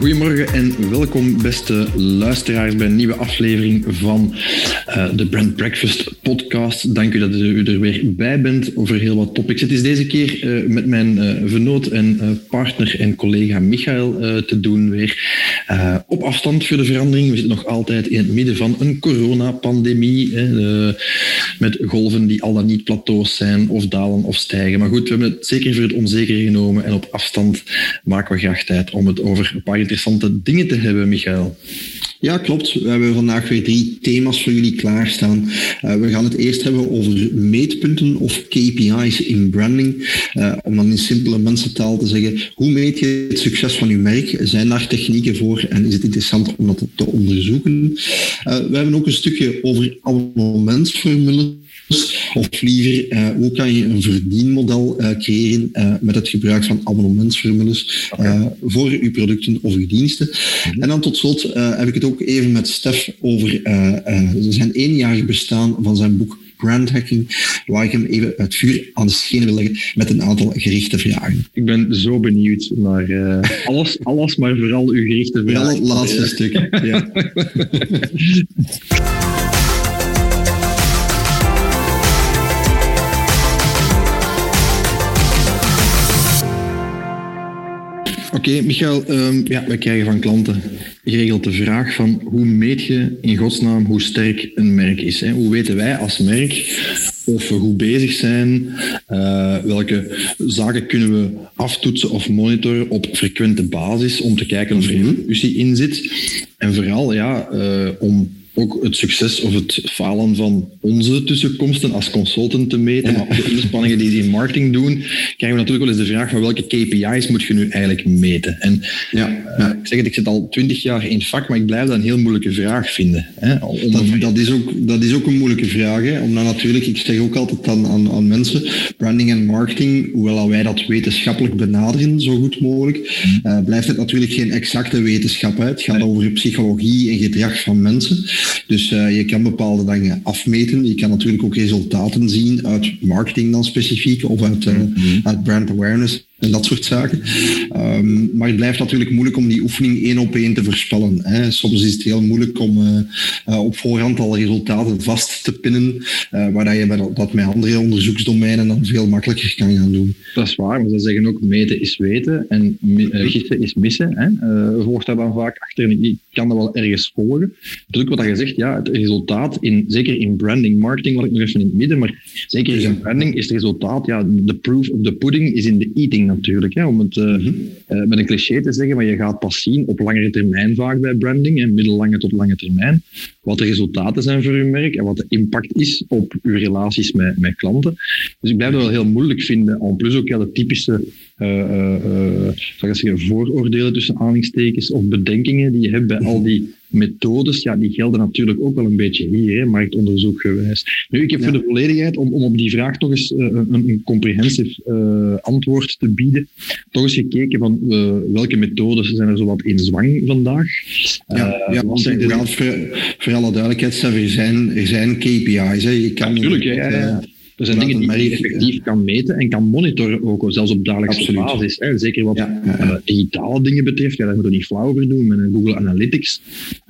Goedemorgen en welkom, beste luisteraars, bij een nieuwe aflevering van uh, de Brand Breakfast podcast. Dank u dat u er weer bij bent over heel wat topics. Het is deze keer uh, met mijn uh, vernoot en partner en collega Michael te doen weer. op afstand voor de verandering. We zitten nog altijd in het midden van een coronapandemie. Met golven die al dan niet plateaus zijn of dalen of stijgen. Maar goed, we hebben het zeker voor het onzeker genomen en op afstand maken we graag tijd om het over een paar interessante dingen te hebben, Michael. Ja, klopt. We hebben vandaag weer drie thema's voor jullie klaarstaan. Uh, we gaan het eerst hebben over meetpunten of KPI's in branding. Uh, om dan in simpele mensentaal te zeggen, hoe meet je het succes van je merk? Zijn daar technieken voor en is het interessant om dat te onderzoeken? Uh, we hebben ook een stukje over abonnementsformules of liever, uh, hoe kan je een verdienmodel uh, creëren uh, met het gebruik van abonnementsformules okay. voor je producten of je diensten. Mm -hmm. En dan tot slot heb ik het ook even met Stef over zijn eenjarig bestaan van zijn boek brand hacking, waar ik hem even het vuur aan de schenen wil leggen met een aantal gerichte vragen. Ik ben zo benieuwd naar uh, alles, alles, maar vooral uw gerichte vragen. Vooral het laatste stuk. Ja. Oké, okay, Michael, um, ja, wij krijgen van klanten geregeld de vraag van hoe meet je in godsnaam hoe sterk een merk is? Hè? Hoe weten wij als merk of we goed bezig zijn? Uh, welke zaken kunnen we aftoetsen of monitoren op frequente basis om te kijken of er evolutie in zit? En vooral ja, uh, om ook het succes of het falen van onze tussenkomsten als consultant te meten, maar de inspanningen die ze in marketing doen, krijgen we natuurlijk wel eens de vraag van welke KPI's moet je nu eigenlijk meten? En ja, ja. ik zeg het, ik zit al twintig jaar in het vak, maar ik blijf dat een heel moeilijke vraag vinden. Hè? Dat, dat, is ook, dat is ook een moeilijke vraag, hè? omdat natuurlijk, ik zeg ook altijd aan, aan, aan mensen, branding en marketing, hoewel wij dat wetenschappelijk benaderen, zo goed mogelijk, uh, blijft het natuurlijk geen exacte wetenschap. Hè? Het gaat over psychologie en gedrag van mensen. Dus uh, je kan bepaalde dingen afmeten. Je kan natuurlijk ook resultaten zien uit marketing dan specifiek of uit, uh, uit brand awareness en dat soort zaken. Um, maar het blijft natuurlijk moeilijk om die oefening één op één te voorspellen. Hè. Soms is het heel moeilijk om uh, uh, op voorhand al resultaten vast te pinnen, uh, waar dat je bij dat, met andere onderzoeksdomeinen dan veel makkelijker kan gaan doen. Dat is waar, maar ze zeggen ook meten is weten en gissen is missen. Hè. volgt daar dan vaak achter en ik kan dat wel ergens volgen. Natuurlijk wat je zegt, ja, het resultaat, in, zeker in branding, marketing, wat ik nog even in het midden, maar zeker in branding is het resultaat, ja, de proof of the pudding is in de eating natuurlijk. Hè, om het uh, mm -hmm. met een cliché te zeggen, maar je gaat pas zien op langere termijn vaak bij branding, en middellange tot lange termijn, wat de resultaten zijn voor je merk en wat de impact is op uw relaties met, met klanten. Dus ik blijf dat wel heel moeilijk vinden. En plus ook ja, de typische uh, vooroordelen tussen aanhalingstekens of bedenkingen die je hebt bij al die methodes, ja, die gelden natuurlijk ook wel een beetje hier, hè, marktonderzoek gewijs. Nu, ik heb ja. voor de volledigheid, om, om op die vraag toch eens uh, een, een comprehensief uh, antwoord te bieden, toch eens gekeken van uh, welke methodes zijn er zowat in zwang vandaag. Ja, ja zijn de... voor, voor alle duidelijkheid, er zijn, er zijn KPI's. Hè. Je kan natuurlijk, ja. Er zijn dingen die je effectief kan meten en kan monitoren, ook zelfs op dagelijkse basis. Hè. Zeker wat ja. Uh, digitale dingen betreft, ja, daar moet je niet flauw over doen. Met een Google Analytics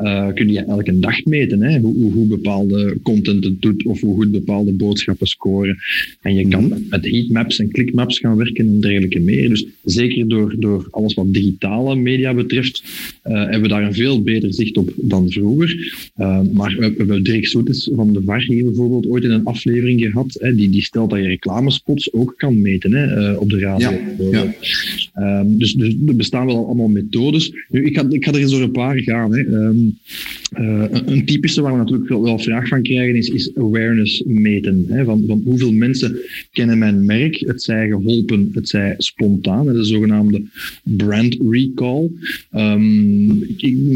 uh, kun je elke dag meten hè, hoe, hoe, bepaalde content het doet of hoe goed bepaalde boodschappen scoren. En je kan mm. met heatmaps en clickmaps gaan werken en dergelijke meer. Dus zeker door, door alles wat digitale media betreft, uh, hebben we daar een veel beter zicht op dan vroeger. maar we hebben Dirk Soetes van de VAR hier bijvoorbeeld ooit in een aflevering gehad, hè, die, die stelt dat je reclamespots ook kan meten hè, op de radio. Ja, ehm, dus, dus er bestaan wel allemaal methodes. Nu, ik, ga, ik ga er eens door een paar gaan. Hè. Ehm, een, een, typische waar we natuurlijk wel, wel vraag van krijgen is, is awareness meten. Hè, van, van hoeveel mensen kennen mijn merk, het zij geholpen, het zij spontaan, de zogenaamde brand recall. Um,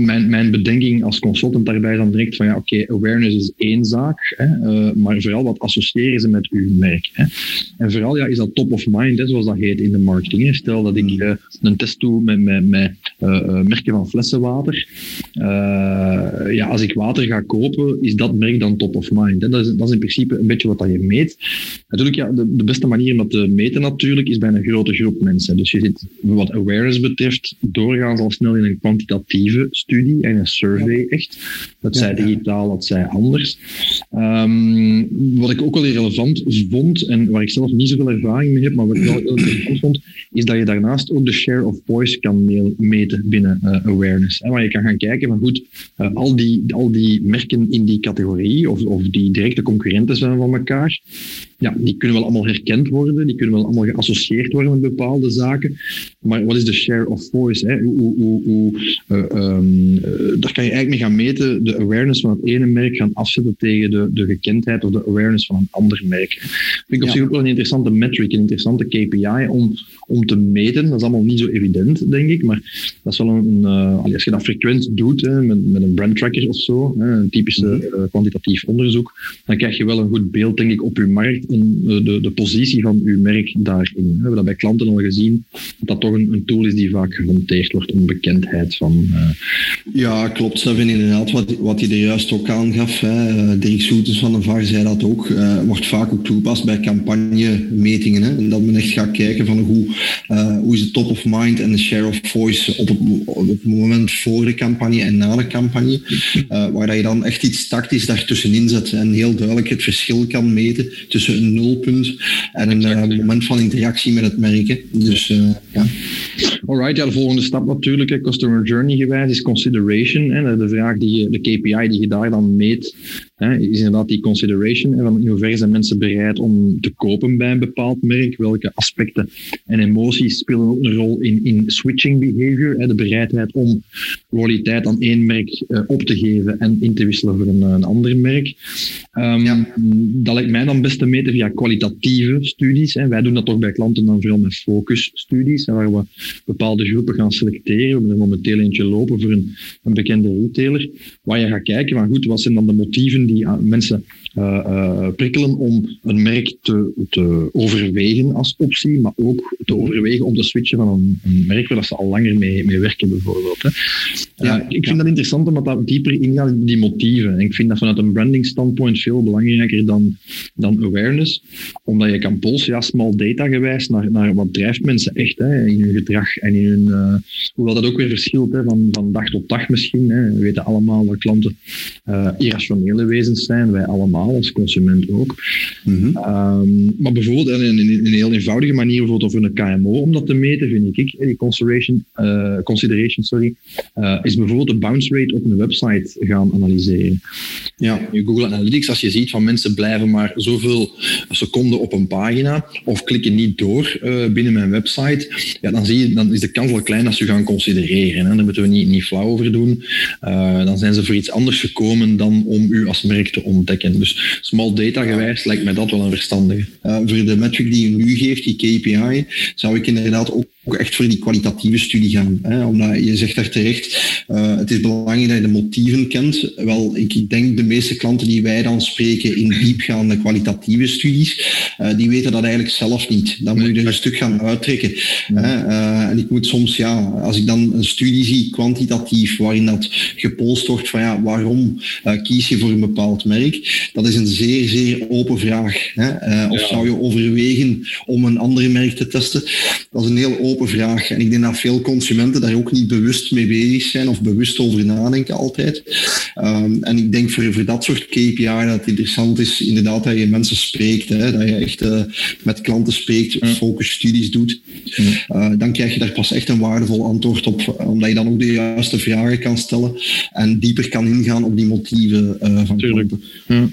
mijn, mijn bedenking als consultant daarbij is dan direct van ja, oké, awareness is één zaak, hè, uh, maar vooral wat associëren ze met uw merk. Hè. En vooral ja, is dat top of mind, hè, zoals dat heet in de marketing. Hè. Stel dat ik uh, een test doe met, met, met uh, merken van flessenwater. ja, als ik water ga kopen, is dat merk dan top of mind. Hè. Dat, is, dat is in principe een beetje wat dat je meet. Natuurlijk, ja, de, de beste manier om dat te meten natuurlijk, is bij een grote groep mensen. Dus je zit, wat awareness betreft, doorgaans al snel in een kwantitatieve studie en een survey echt. Dat zij digitaal, dat zij anders. Um, wat ik ook wel relevant vond, en waar ik zelf niet zoveel ervaring mee heb, maar wat ik wel heel interessant vond, is dat je daarnaast ook de share of voice kan meten binnen uh, awareness. Hè, waar je kan gaan kijken van goed, uh, al, die, al die merken in die categorie, of, of die directe concurrenten zijn van elkaar, ja, die kunnen wel allemaal herkend worden, die kunnen wel allemaal geassocieerd worden met bepaalde zaken. Maar wat is de share of voice? Hè? Hoe, hoe, hoe, uh, um, daar kan je eigenlijk mee gaan meten, de awareness van het ene merk gaan afzetten tegen de, de gekendheid of de awareness van een ander merk. Dat vind ik op zich ook wel een interessante metric, een interessante KPI om, om te meten. Dat is allemaal niet zo evident, denk ik, maar dat is wel een, uh, als je dat frequent doet, hè, met, met een brand tracker of zo, hè, een typische uh, kwantitatief onderzoek, dan krijg je wel een goed beeld, denk ik, op je markt en de, de positie van uw merk daarin. We hebben dat bij klanten al gezien, dat dat toch een, een tool is die vaak gemonteerd wordt om bekendheid van... Ja, klopt. Seven inderdaad, wat, wat hij er juist ook aangaf. Hè. Dirk Soetens van de VAR zei dat ook. Wordt vaak ook toegepast bij campagnemetingen. Hè. En dat men echt gaat kijken van hoe, uh, hoe is de top of mind en de share of voice op het, op het moment voor de campagne en na de campagne. waar dat je dan echt iets tactisch daartussenin zet en heel duidelijk het verschil kan meten tussen een nulpunt en een uh, moment van interactie met het merk. Dus uh, ja. Alright, ja, de volgende stap natuurlijk, hè, customer journey gewijs, is consideration. Hè, de vraag die je, de KPI die je daar dan meet, hè, is inderdaad die consideration. Van in hoeverre zijn mensen bereid om te kopen bij een bepaald merk? Welke aspecten en emoties spelen ook een rol in, in switching behavior? Hè, de bereidheid om loyaliteit aan één merk uh, op te geven en in te wisselen voor een, een ander merk. Um, ja. Dat lijkt mij dan best te meten via kwalitatieve studies. Hè. Wij doen dat toch bij klanten dan vooral met focusstudies, waar we bepaalde groepen gaan selecteren. We hebben er momenteel eentje lopen voor een, een bekende retailer, waar je gaat kijken van goed, wat zijn dan de motieven die mensen uh, uh, prikkelen om een merk te, te, overwegen als optie, maar ook te overwegen om te switchen van een, een merk waar ze al langer mee, mee werken bijvoorbeeld. Hè. Ja, uh, ik vind dat interessant omdat dat dieper ingaat in die motieven. En ik vind dat vanuit een branding standpoint veel belangrijker dan, dan awareness, omdat je kan polsen, ja, small data gewijs, naar, naar wat drijft mensen echt hè, in hun gedrag en in hun, hoewel dat ook weer verschilt hè, van, van dag tot dag misschien. Hè. We weten allemaal dat klanten irrationele wezens zijn, wij allemaal als consument ook. Mm -hmm. um, maar bijvoorbeeld, in een, een, heel eenvoudige manier, bijvoorbeeld over een KMO om dat te meten, vind ik, die consideration, uh, consideration sorry, uh, is bijvoorbeeld de bounce rate op een website gaan analyseren. Ja, je Google Analytics, als je ziet van mensen blijven maar zoveel seconden op een pagina of klikken niet door uh, binnen mijn website, ja, dan, zie je, dan is de kans wel klein als ze gaan considereren. Hè. Daar moeten we niet, niet flauw over doen. dan zijn ze voor iets anders gekomen dan om u als merk te ontdekken. Dus small data gewijs lijkt mij dat wel een verstandige. Voor de metric die je nu geeft, die KPI, zou ik inderdaad ook ook echt voor die kwalitatieve studie gaan. Hè? Omdat je zegt daar terecht, uh, het is belangrijk dat je de motieven kent. Wel, ik, denk de meeste klanten die wij dan spreken in diepgaande kwalitatieve studies, uh, die weten dat eigenlijk zelf niet. Dan moet je er een stuk gaan uittrekken. Hè? Uh, en ik moet soms, ja, als ik dan een studie zie, kwantitatief, waarin dat gepolst wordt van ja, waarom kies je voor een bepaald merk, dat is een zeer, zeer open vraag. Hè? of ja. zou je overwegen om een ander merk te testen? Dat is een heel open open vraag. En ik denk dat veel consumenten daar ook niet bewust mee bezig zijn of bewust over nadenken altijd. Um, en ik denk voor, voor dat soort KPI dat het interessant is inderdaad dat je mensen spreekt, hè, dat je echt uh, met klanten spreekt, mm. focusstudies doet. Uh, dan krijg je daar pas echt een waardevol antwoord op, omdat je dan ook de juiste vragen kan stellen en dieper kan ingaan op die motieven uh, van tuurlijk. Ja.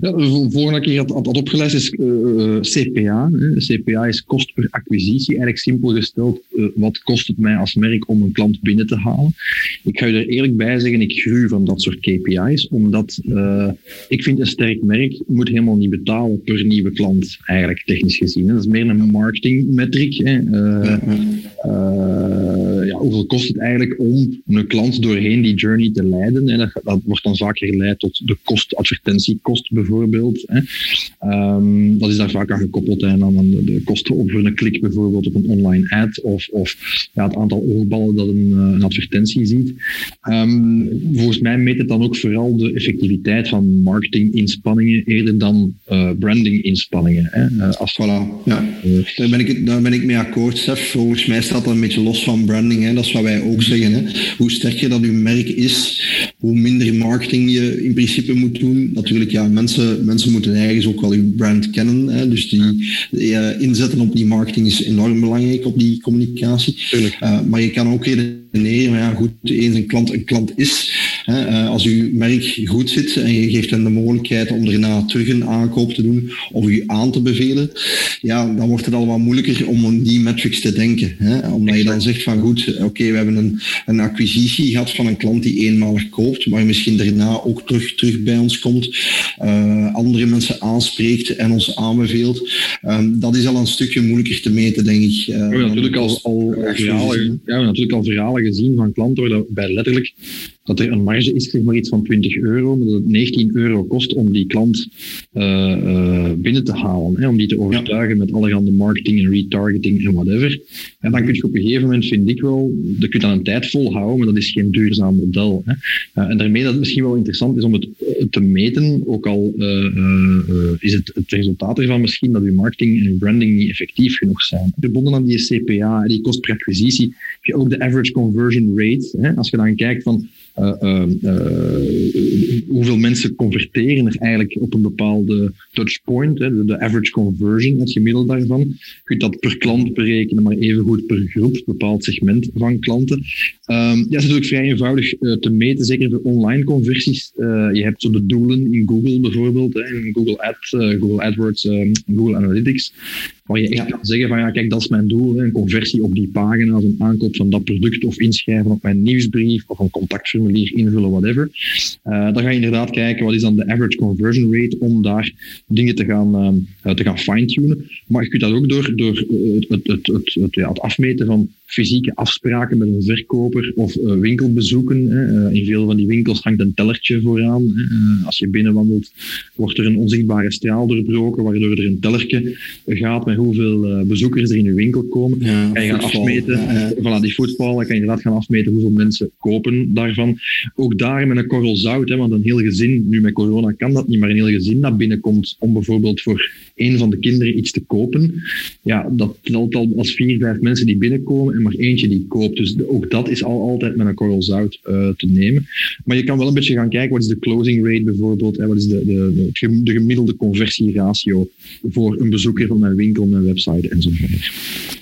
Ja, de volgende keer had, had opgeleid is CPA. Hè. CPA is kost per acquisitie. Eigenlijk simpel gesteld, uh, wat kost het mij als merk om een klant binnen te halen? Ik ga je er eerlijk bij zeggen, ik gruw van dat soort KPI's, omdat uh, ik vind een sterk merk moet helemaal niet betalen per nieuwe klant, eigenlijk technisch gezien. Dat is meer een marketingmetric. Hè. Ja, ja, hoeveel kost het eigenlijk om een klant doorheen die journey te leiden? En dat, wordt dan vaak geleid tot de kost, advertentiekost bijvoorbeeld. Hè. Um, dat is daar vaak aan gekoppeld hè, aan de, kosten op een klik bijvoorbeeld op een online ad of, of ja, het aantal oogballen dat een, eh, een advertentie ziet. Um, volgens mij meet het dan ook vooral de effectiviteit van marketinginspanningen eerder dan uh, brandinginspanningen. Hè. Uh, als voilà, ja. daar, ben ik, daar ben ik mee akkoord, Stef. Volgens mij staat dat een beetje los van branding. Hè. Dat is wat wij ook zeggen. Hè. Hoe sterker dat uw merk is, hoe minder marketing je in principe moet doen. Natuurlijk, ja, mensen, mensen moeten ergens ook wel uw brand kennen. Hè. Dus die, inzetten op die marketing is enorm belangrijk, op die communicatie. Uh, maar je kan ook redeneren, maar ja, goed, eens een klant een klant is. Hè, uh, als uw merk goed zit en je geeft hen de mogelijkheid om daarna terug een aankoop te doen of u aan te bevelen, ja, dan wordt het al wat moeilijker om aan die metrics te denken. Hè. Omdat je dan zegt van goed, oké, okay, we hebben een, een acquisitie gehad van een klant die eenmalig koopt, maar misschien daarna ook terug, terug bij ons komt, uh, andere mensen aanspreekt en ons aanbeveelt. Um, dat is al een stukje moeilijker te meten, denk ik. Uh, we hebben natuurlijk al, al, verhalen, ja, we natuurlijk al verhalen gezien van klanten waar bij letterlijk dat er een marge is, zeg maar iets van 20 euro, maar dat het 19 euro kost om die klant uh, uh, binnen te halen. Hè, om die te overtuigen met allerhande marketing en retargeting en whatever. En dan kun je op een gegeven moment, vind ik wel, dat kun je dan een tijd volhouden, maar dat is geen duurzaam model. Hè. Uh, en daarmee dat het misschien wel interessant is om het te meten, ook al is het, het resultaat ervan misschien dat uw marketing en uw branding niet effectief genoeg zijn. Verbonden aan die CPA, die kost per acquisitie, heb je ook de average conversion rate. Hè. Als je dan kijkt van hoeveel mensen converteren er eigenlijk op een bepaalde touchpoint, de, de, average conversion, het gemiddelde daarvan. Je kunt dat per klant berekenen, maar evengoed per groep, bepaald segment van klanten. Um, ja, dat is natuurlijk vrij eenvoudig te meten, zeker de online conversies. je hebt zo de doelen in Google bijvoorbeeld, in Google, Ad, Google AdWords, Google Analytics. Waar je echt ja. kan zeggen van ja, kijk, dat is mijn doel. Een conversie op die pagina, een aankoop van dat product of inschrijven op mijn nieuwsbrief of een contactformulier invullen, whatever. Uh, dan ga je inderdaad kijken wat is dan de average conversion rate om daar dingen te gaan, uh, te gaan fine-tunen. Maar je kunt dat ook door, door het, het, het, het, het, ja, afmeten van fysieke afspraken met een verkoper of uh, winkelbezoeken. Hè. In veel van die winkels hangt een tellertje vooraan. Hè. Als je binnenwandelt, wordt er een onzichtbare straal doorbroken, waardoor er een tellertje gaat met hoeveel bezoekers er in je winkel komen. Ja, kan je gaan afmeten. Ja. Voilà, die voetbal, kan je inderdaad gaan afmeten hoeveel mensen kopen daarvan. Ook daar met een korrel zout, hè, want een heel gezin, nu met corona kan dat niet, maar een heel gezin dat binnenkomt om bijvoorbeeld voor een van de kinderen iets te kopen. Ja, dat telt al als vier, vijf mensen die binnenkomen maar eentje die koopt. Dus ook dat is al altijd met een korrel zout uh, te nemen. Maar je kan wel een beetje gaan kijken, wat is de closing rate bijvoorbeeld? Hè? Wat is de, de, de, de gemiddelde conversieratio voor een bezoeker van mijn winkel, mijn website enzovoort.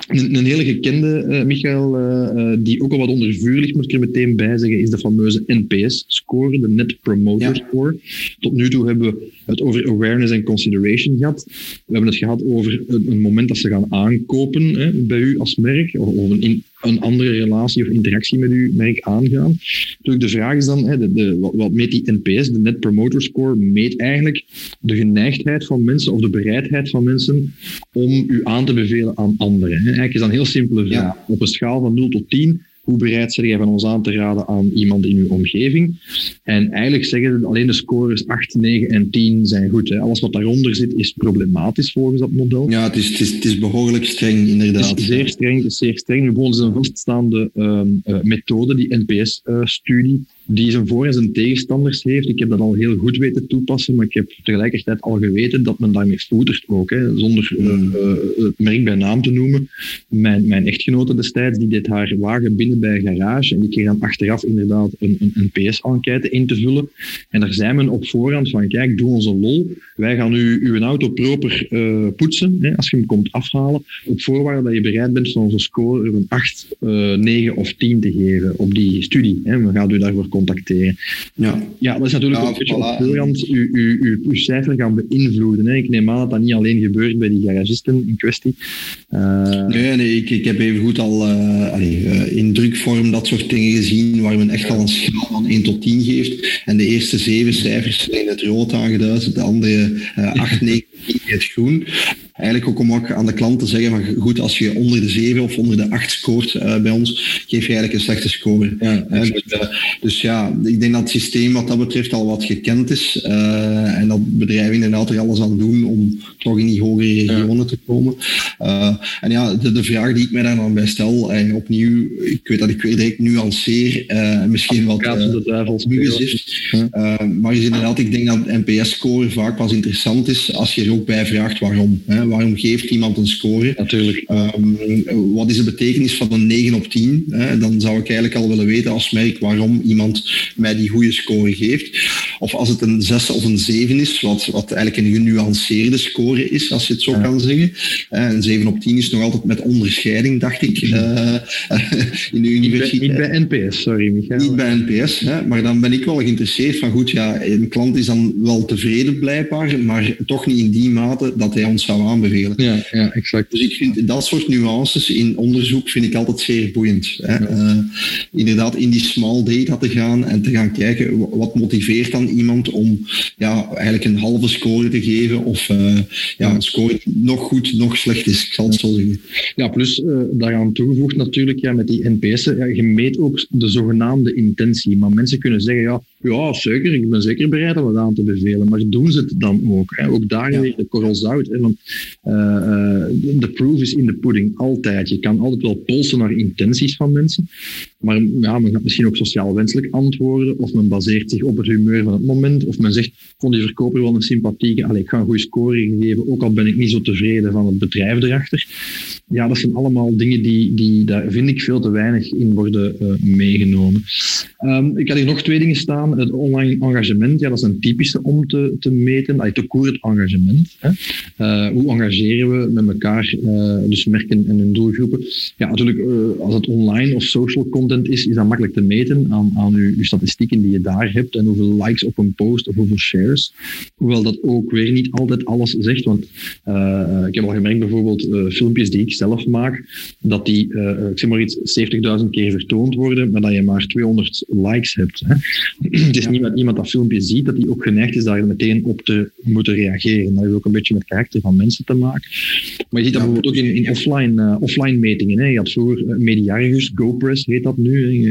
Een, een hele gekende, uh, Michael, uh, die ook al wat onder vuur ligt, moet ik er meteen bij zeggen, is de fameuze NPS-score, de Net Promoter ja. Score. Tot nu toe hebben we het over awareness en consideration gehad. We hebben het gehad over een, een moment dat ze gaan aankopen hè, bij u als merk, of, of een, in, een andere relatie of interactie met uw merk aangaan. Natuurlijk, de vraag is dan, hè, de, de, wat, wat meet die NPS, de Net Promoter Score, meet eigenlijk de geneigdheid van mensen of de bereidheid van mensen om u aan te bevelen aan anderen. Hè. Eigenlijk is dat een heel simpele vraag. Ja. Op een schaal van 0 tot 10, hoe bereid zijn jij van ons aan te raden aan iemand in uw omgeving? En eigenlijk zeggen alleen de scores 8, 9 en 10 zijn goed. Hè. Alles wat daaronder zit is problematisch volgens dat model. Ja, het is, het is, het is behoorlijk streng inderdaad. Het is zeer streng. Het is zeer streng. Is een vaststaande uh, methode, die NPS-studie. Uh, die zijn voor- en zijn tegenstanders heeft. Ik heb dat al heel goed weten toepassen, maar ik heb tegelijkertijd al geweten dat men daarmee voetert ook, hè, zonder uh, uh, het merk bij naam te noemen. Mijn, mijn echtgenote destijds, die deed haar wagen binnen bij een garage en die kreeg dan achteraf inderdaad een, een, een PS-enquête in te vullen. En daar zei men op voorhand van, kijk, doe onze lol, wij gaan u uw auto proper uh, poetsen, hè, als je hem komt afhalen, op voorwaarde dat je bereid bent van onze score een 8, 9 of 10 te geven op die studie. Hè. We gaan u daarvoor contacteren. Ja, ja dat is natuurlijk ja, een beetje op voorhand uw, uw, uw, uw, cijfer gaan beïnvloeden. Hè. Ik neem aan dat dat niet alleen gebeurt bij die garagisten in kwestie. Uh... Nee, nee ik, ik heb even goed al uh, allee, uh, in drukvorm dat soort dingen gezien waar men echt al een schaal van 1 tot 10 geeft. En de eerste zeven cijfers zijn in het rood aangeduid, de andere 8, 9 in het groen eigenlijk ook om ook aan de klant te zeggen, van goed, als je onder de 7 of onder de 8 scoort uh, bij ons, geef je eigenlijk een slechte score. Ja, uh, dus, uh, dus, ja, ik denk dat het systeem wat dat betreft al wat gekend is en dat bedrijven inderdaad er alles aan doen om toch in die hogere regionen ja. te komen. en ja, de, de, vraag die ik mij daar dan bij stel, en opnieuw, ik weet dat ik weer direct nuanceer, misschien wat uh, maar is inderdaad, ik denk dat NPS-score vaak pas interessant is als je ook bij vraagt waarom. Hè? waarom geeft iemand een score? Natuurlijk. Um, wat is de betekenis van een 9 op 10? Hè? Dan zou ik eigenlijk al willen weten als merk waarom iemand mij die goede score geeft. Of als het een 6 of een 7 is, wat, wat eigenlijk een genuanceerde score is, als je het zo kan zeggen. Een 7 op 10 is nog altijd met onderscheiding, dacht ik, uh, in de universiteit. Niet bij, NPS, sorry Michael. Niet bij NPS, hè? maar dan ben ik wel geïnteresseerd van goed, ja, een klant is dan wel tevreden blijkbaar, maar toch niet in die mate dat hij ons zou aanbevelen. Ja, ja, exact. Dus ik vind dat soort nuances in onderzoek vind ik altijd zeer boeiend. Hè. Uh, inderdaad, in die small data te gaan en te gaan kijken wat motiveert dan iemand om ja, eigenlijk een halve score te geven of uh, ja, een score nog goed, nog slecht is. Ik zal het zo zeggen. Ja, plus uh, daaraan toegevoegd natuurlijk ja, met die NPS'en, ja, je meet ook de zogenaamde intentie. Maar mensen kunnen zeggen, ja, ja, zeker, ik ben zeker bereid om het aan te bevelen. Maar doen ze het dan ook? Hè? Ook daar ja. weer de korrel zout. Hè? Want uh, de proof is in de pudding, altijd. Je kan altijd wel polsen naar intenties van mensen. Maar ja, men gaat misschien ook sociaal wenselijk antwoorden. Of men baseert zich op het humeur van het moment. Of men zegt, vond die verkoper wel een sympathieke. Allee, ik ga een goede score geven, ook al ben ik niet zo tevreden van het bedrijf erachter. Ja, dat zijn allemaal dingen die, die daar vind ik veel te weinig in worden uh, meegenomen. Um, ik had hier nog twee dingen staan. Het online engagement, ja, dat is een typische om te, te meten. Allee, te het engagement. Hè. Uh, hoe engageren we met elkaar, uh, dus merken en hun doelgroepen. Ja, natuurlijk, als het online of social content is, is dat makkelijk te meten aan, aan uw statistieken die je daar hebt en hoeveel likes op een post of hoeveel shares. Hoewel dat ook weer niet altijd alles zegt, want ik heb al gemerkt bijvoorbeeld filmpjes die ik zelf maak, dat die, ik zeg maar iets, 70.000 keer vertoond worden, maar dat je maar 200 likes hebt. Hè. Het is niet dat iemand dat filmpje ziet, dat hij ook geneigd is daar meteen op te moeten reageren. Dat heeft ook een beetje met karakter van mensen te maken. Maar je ziet dat bijvoorbeeld ook in, in offline, offline metingen. Hè. Je had vroeger Mediargus, GoPress heet dat nu,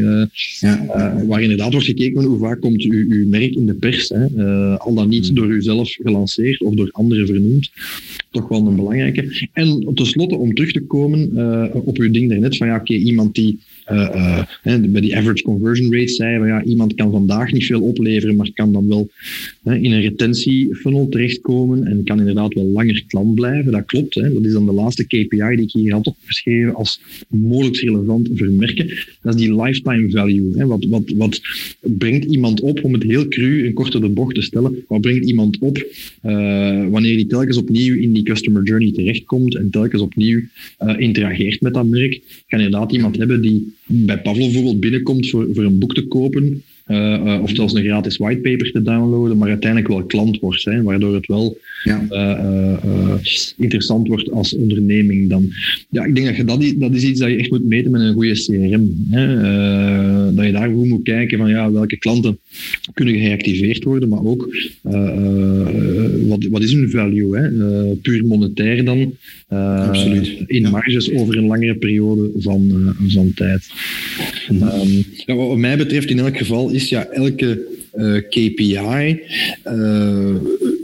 ja. waar inderdaad wordt gekeken hoe vaak komt uw, uw merk in de pers. Hè. Al dan niet hmm. door u zelf gelanceerd of door anderen vernoemd. Toch wel een belangrijke. En tenslotte, om terug te komen op uw ding daarnet, van ja, oké, okay, iemand die uh, bij die average conversion rate zei ja, iemand kan vandaag niet veel opleveren, maar kan dan wel in een retentiefunnel terechtkomen en kan inderdaad wel langer klant blijven. Dat klopt. Hè. Dat is dan de laatste KPI die ik hier had opgeschreven als mogelijk relevant vermerken. Dat is die lifetime value. Hè. Wat, wat, wat brengt iemand op, om het heel cru en korter de bocht te stellen, wat brengt iemand op uh, wanneer hij telkens opnieuw in die customer journey terechtkomt en telkens opnieuw uh, interageert met dat merk. Kan inderdaad iemand hebben die bij Pavlov bijvoorbeeld binnenkomt voor, voor een boek te kopen, uh, of zelfs een gratis whitepaper te downloaden, maar uiteindelijk wel klant wordt, waardoor het wel ja. uh, interessant wordt als onderneming dan. Ja, ik denk dat je dat, dat is iets dat je echt moet meten met een goede CRM. Hè. dat je daar goed moet kijken van ja, welke klanten kunnen geactiveerd worden, maar ook wat, wat is hun value? Hè? puur monetair dan, Absoluut. in marges over een langere periode van, van tijd. Um, ja, wat mij betreft in elk geval is ja, elke KPI uh,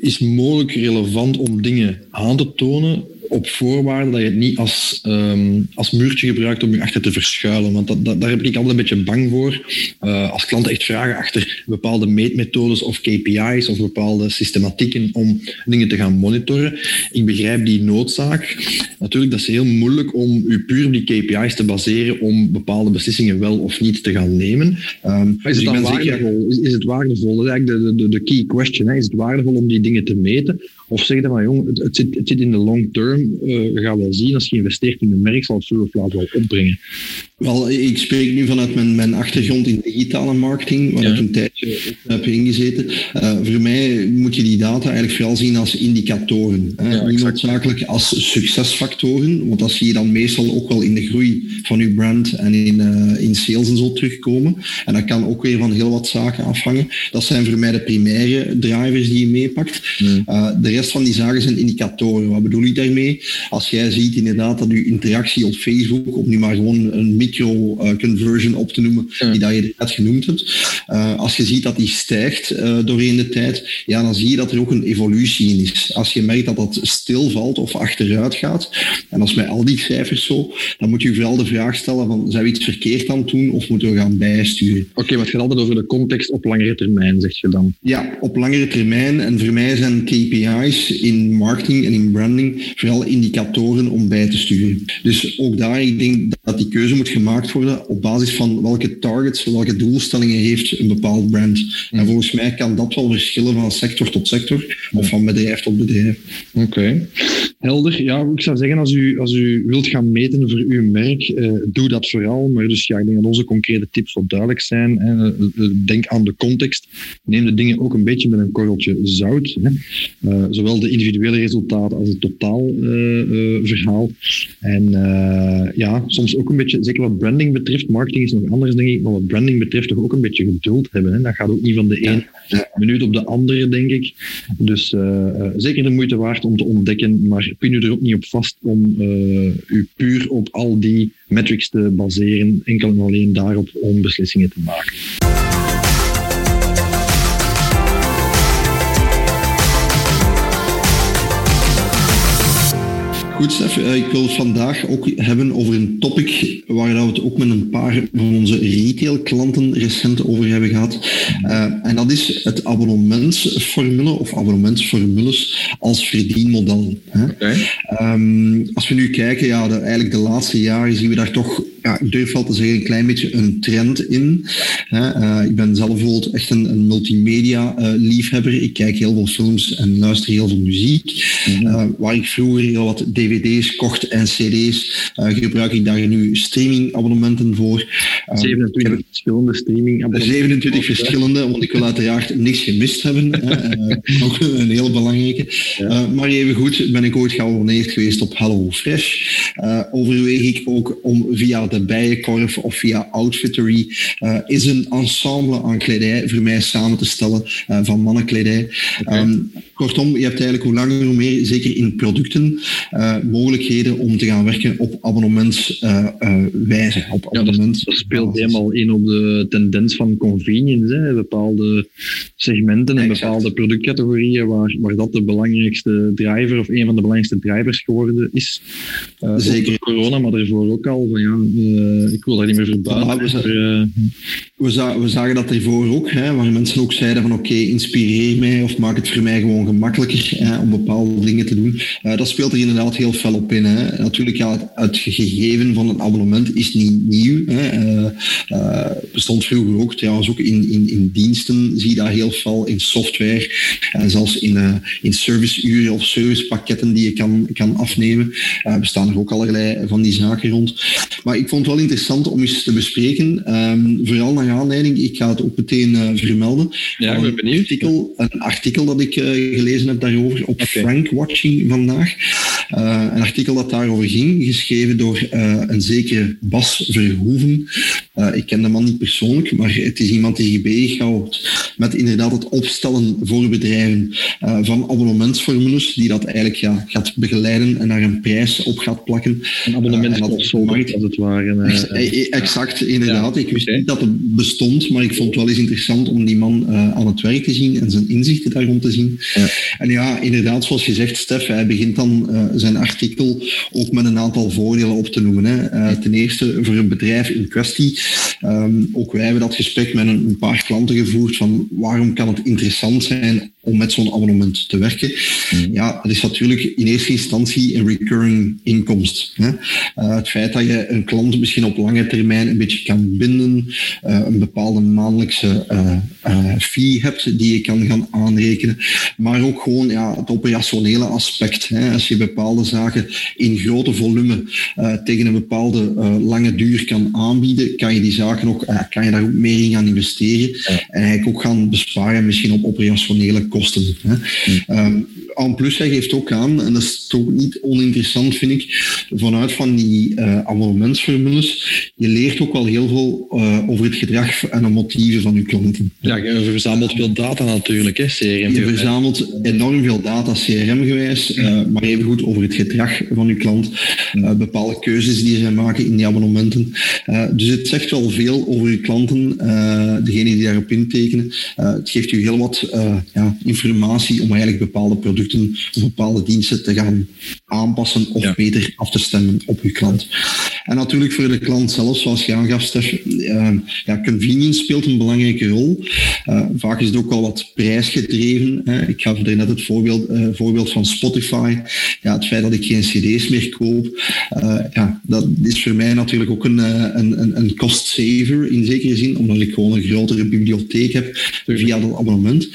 is mogelijk relevant om dingen aan te tonen op voorwaarde dat je het niet als, um, als muurtje gebruikt om je achter te verschuilen. Want dat, dat, daar heb ik altijd een beetje bang voor. Uh, als klanten echt vragen achter bepaalde meetmethodes of KPI's of bepaalde systematieken om dingen te gaan monitoren. Ik begrijp die noodzaak. Natuurlijk, dat is heel moeilijk om u puur op die KPI's te baseren om bepaalde beslissingen wel of niet te gaan nemen. Um, is, het dus waardevol? Is, is, het waardevol? Dat is eigenlijk de, de, de key question. Hè? Is het waardevol om die dingen te meten? Of zeg je maar, jong, het, het, zit, het zit in de long term. Uh, je gaat wel zien, als je investeert in een merk, zal het vroeg of laat wel opbrengen. Wel, ik spreek nu vanuit mijn, mijn achtergrond in digitale marketing, waar ik een tijdje heb ingezeten. Uh, voor mij moet je die data eigenlijk vooral zien als indicatoren. Hè? Niet noodzakelijk als succesfactoren, want dat zie je dan meestal ook wel in de groei van je brand en in, uh, in sales en zo terugkomen. En dat kan ook weer van heel wat zaken afhangen. Dat zijn voor mij de primaire drivers die je meepakt. De rest van die zaken zijn indicatoren. Wat bedoel ik daarmee? Als jij ziet inderdaad dat je interactie op Facebook, om nu maar gewoon een micro-conversion eh, op te noemen, die dat je net genoemd hebt, uh, als je ziet dat die stijgt uh, doorheen de tijd, ja, dan zie je dat er ook een evolutie in is. Als je merkt dat dat stilvalt of achteruit gaat, en dat is met al die cijfers zo, dan moet je vooral de vraag stellen van, zijn we iets verkeerd aan het doen of moeten we gaan bijsturen? Oké, okay, maar het gaat altijd over de context op langere termijn, zeg je dan? Ja, op langere termijn. En voor mij zijn KPI's in marketing en in branding vooral indicatoren om bij te sturen. Dus ook daar, ik denk dat die keuze moet gemaakt worden op basis van welke targets, welke doelstellingen heeft een bepaald brand. En volgens mij kan dat wel verschillen van sector tot sector of van bedrijf tot bedrijf. Oké, helder. Ja, ik zou zeggen, als u, als u wilt gaan meten voor uw merk, eh, doe dat vooral. Maar dus ja, ik denk dat onze concrete tips wel duidelijk zijn. Hè. Eh, eh, denk aan de context. Neem de dingen ook een beetje met een korreltje zout. Hè. Uh, zowel de individuele resultaten als het totaalverhaal. en ja, soms ook een beetje, zeker wat branding betreft, marketing is nog anders denk ik, maar wat branding betreft toch ook een beetje geduld hebben. Hè. Dat gaat ook niet van de ene minuut op de andere, denk ik. Dus zeker de moeite waard om te ontdekken, maar pin u er ook niet op vast om u puur op al die metrics te baseren, enkel en alleen daarop om beslissingen te maken. Goed, Stef. Eh, ik wil het vandaag ook hebben over een topic waar we het ook met een paar van onze retailklanten recent over hebben gehad. Uh, en dat is het abonnementsformule of abonnementsformules als verdienmodel. Hè? Okay. Um, als we nu kijken, ja, de, eigenlijk de laatste jaren zien we daar toch ja, ik durf wel te zeggen, een klein beetje een trend in. Uh, ik ben zelf bijvoorbeeld echt een, een multimedia-liefhebber. Uh, ik kijk heel veel films en luister heel veel muziek. Uh, waar ik vroeger heel wat dvd's kocht en cd's, gebruik ik daar nu streaming-abonnementen voor. 27 verschillende streaming-abonnementen. 27 verschillende, want ik wil uiteraard niks gemist hebben. ook een heel belangrijke. Ja. maar even goed, ben ik ooit geabonneerd geweest op HelloFresh. overweeg ik ook om via de Bijenkorf of via Outfittery, uh, is een ensemble aan kledij voor mij samen te stellen uh, van mannenkledij. Okay. Um, kortom, je hebt eigenlijk hoe langer hoe meer, zeker in producten, uh, mogelijkheden om te gaan werken op abonnementswijze. op abonnement. Dat, speelt helemaal in op de tendens van convenience. Hè. Bepaalde segmenten en bepaalde productcategorieën waar, waar dat de belangrijkste driver of een van de belangrijkste drivers geworden is. zeker. Corona, maar daarvoor ook al. Van, ja, uh, ik wil daar niet meer verbazen. We, zagen, dat ervoor ook, hè, waar mensen ook zeiden van oké, inspireer mij of maak het voor mij gewoon gemakkelijker hè, om bepaalde dingen te doen. Uh, dat speelt er inderdaad heel fel op in. Hè. Natuurlijk, ja, het, gegeven van een abonnement is niet nieuw. Hè. Bestond vroeger ook, trouwens ook in, in, in diensten zie je dat heel fel, in software en zelfs in, in serviceuren of servicepakketten die je kan, kan afnemen. bestaan er ook allerlei van die zaken rond. Maar ik vond het wel interessant om eens te bespreken. Um, vooral naar aanleiding, ik ga het ook meteen uh, vermelden. Ja, ik ben benieuwd. Een artikel, een artikel dat ik uh, gelezen heb daarover op okay. Frank Watching vandaag. Uh, een artikel dat daarover ging, geschreven door een zekere Bas Verhoeven. ik ken de man niet persoonlijk, maar het is iemand die zich bezighoudt met inderdaad het opstellen voor bedrijven van abonnementsformules, die dat eigenlijk ja, gaat begeleiden en daar een prijs op gaat plakken. Een abonnement uh, als het ware. Uh, exact, inderdaad. Ik wist niet dat het bestond, maar ik vond het wel eens interessant om die man uh, aan het werk te zien en zijn inzichten daar rond te zien. Ja. En ja, inderdaad, zoals je zegt, Stef, hij begint dan uh, zijn artikel ook met een aantal voordelen op te noemen. Hè. ten eerste voor een bedrijf in kwestie. Um, ook wij hebben dat gesprek met een, een paar klanten gevoerd van waarom kan het interessant zijn om met zo'n abonnement te werken. Mm. Ja, dat is natuurlijk in eerste instantie een recurring inkomst. Hè? Uh, het feit dat je een klant misschien op lange termijn een beetje kan binden, uh, een bepaalde maandelijkse uh, fee hebt die je kan gaan aanrekenen, maar ook gewoon ja, het operationele aspect. Hè? Als je bepaalde zaken in grote volume tegen een bepaalde lange duur kan aanbieden, kan je die zaken ook, kan je daar ook meer in gaan investeren en eigenlijk ook gaan besparen misschien op operationele kosten. Hè? Um, en plus, hij geeft ook aan, en dat is toch niet oninteressant, vind ik, vanuit van die uh, abonnementsformules, je leert ook wel heel veel uh, over het gedrag en de motieven van je klanten. Ja, je verzamelt veel data natuurlijk, hè, CRM. Je verzamelt enorm veel data CRM-gewijs, uh, maar even goed over het gedrag van je klant, bepaalde keuzes die zij maken in die abonnementen. dus het zegt wel veel over je klanten, degene die daarop intekenen. het geeft u heel wat ja, informatie om eigenlijk bepaalde producten of bepaalde diensten te gaan aanpassen of beter af te stemmen op uw klant. En natuurlijk voor de klant zelf, zoals je aangaf, Stef, uh, ja, convenience speelt een belangrijke rol. Uh, vaak is het ook al wat prijsgedreven. Hè. Ik gaf er net het voorbeeld, uh, voorbeeld van Spotify. Ja, het feit dat ik geen cd's meer koop, ja, dat is voor mij natuurlijk ook een, een, een, een cost saver in zekere zin, omdat ik gewoon een grotere bibliotheek heb via dat abonnement.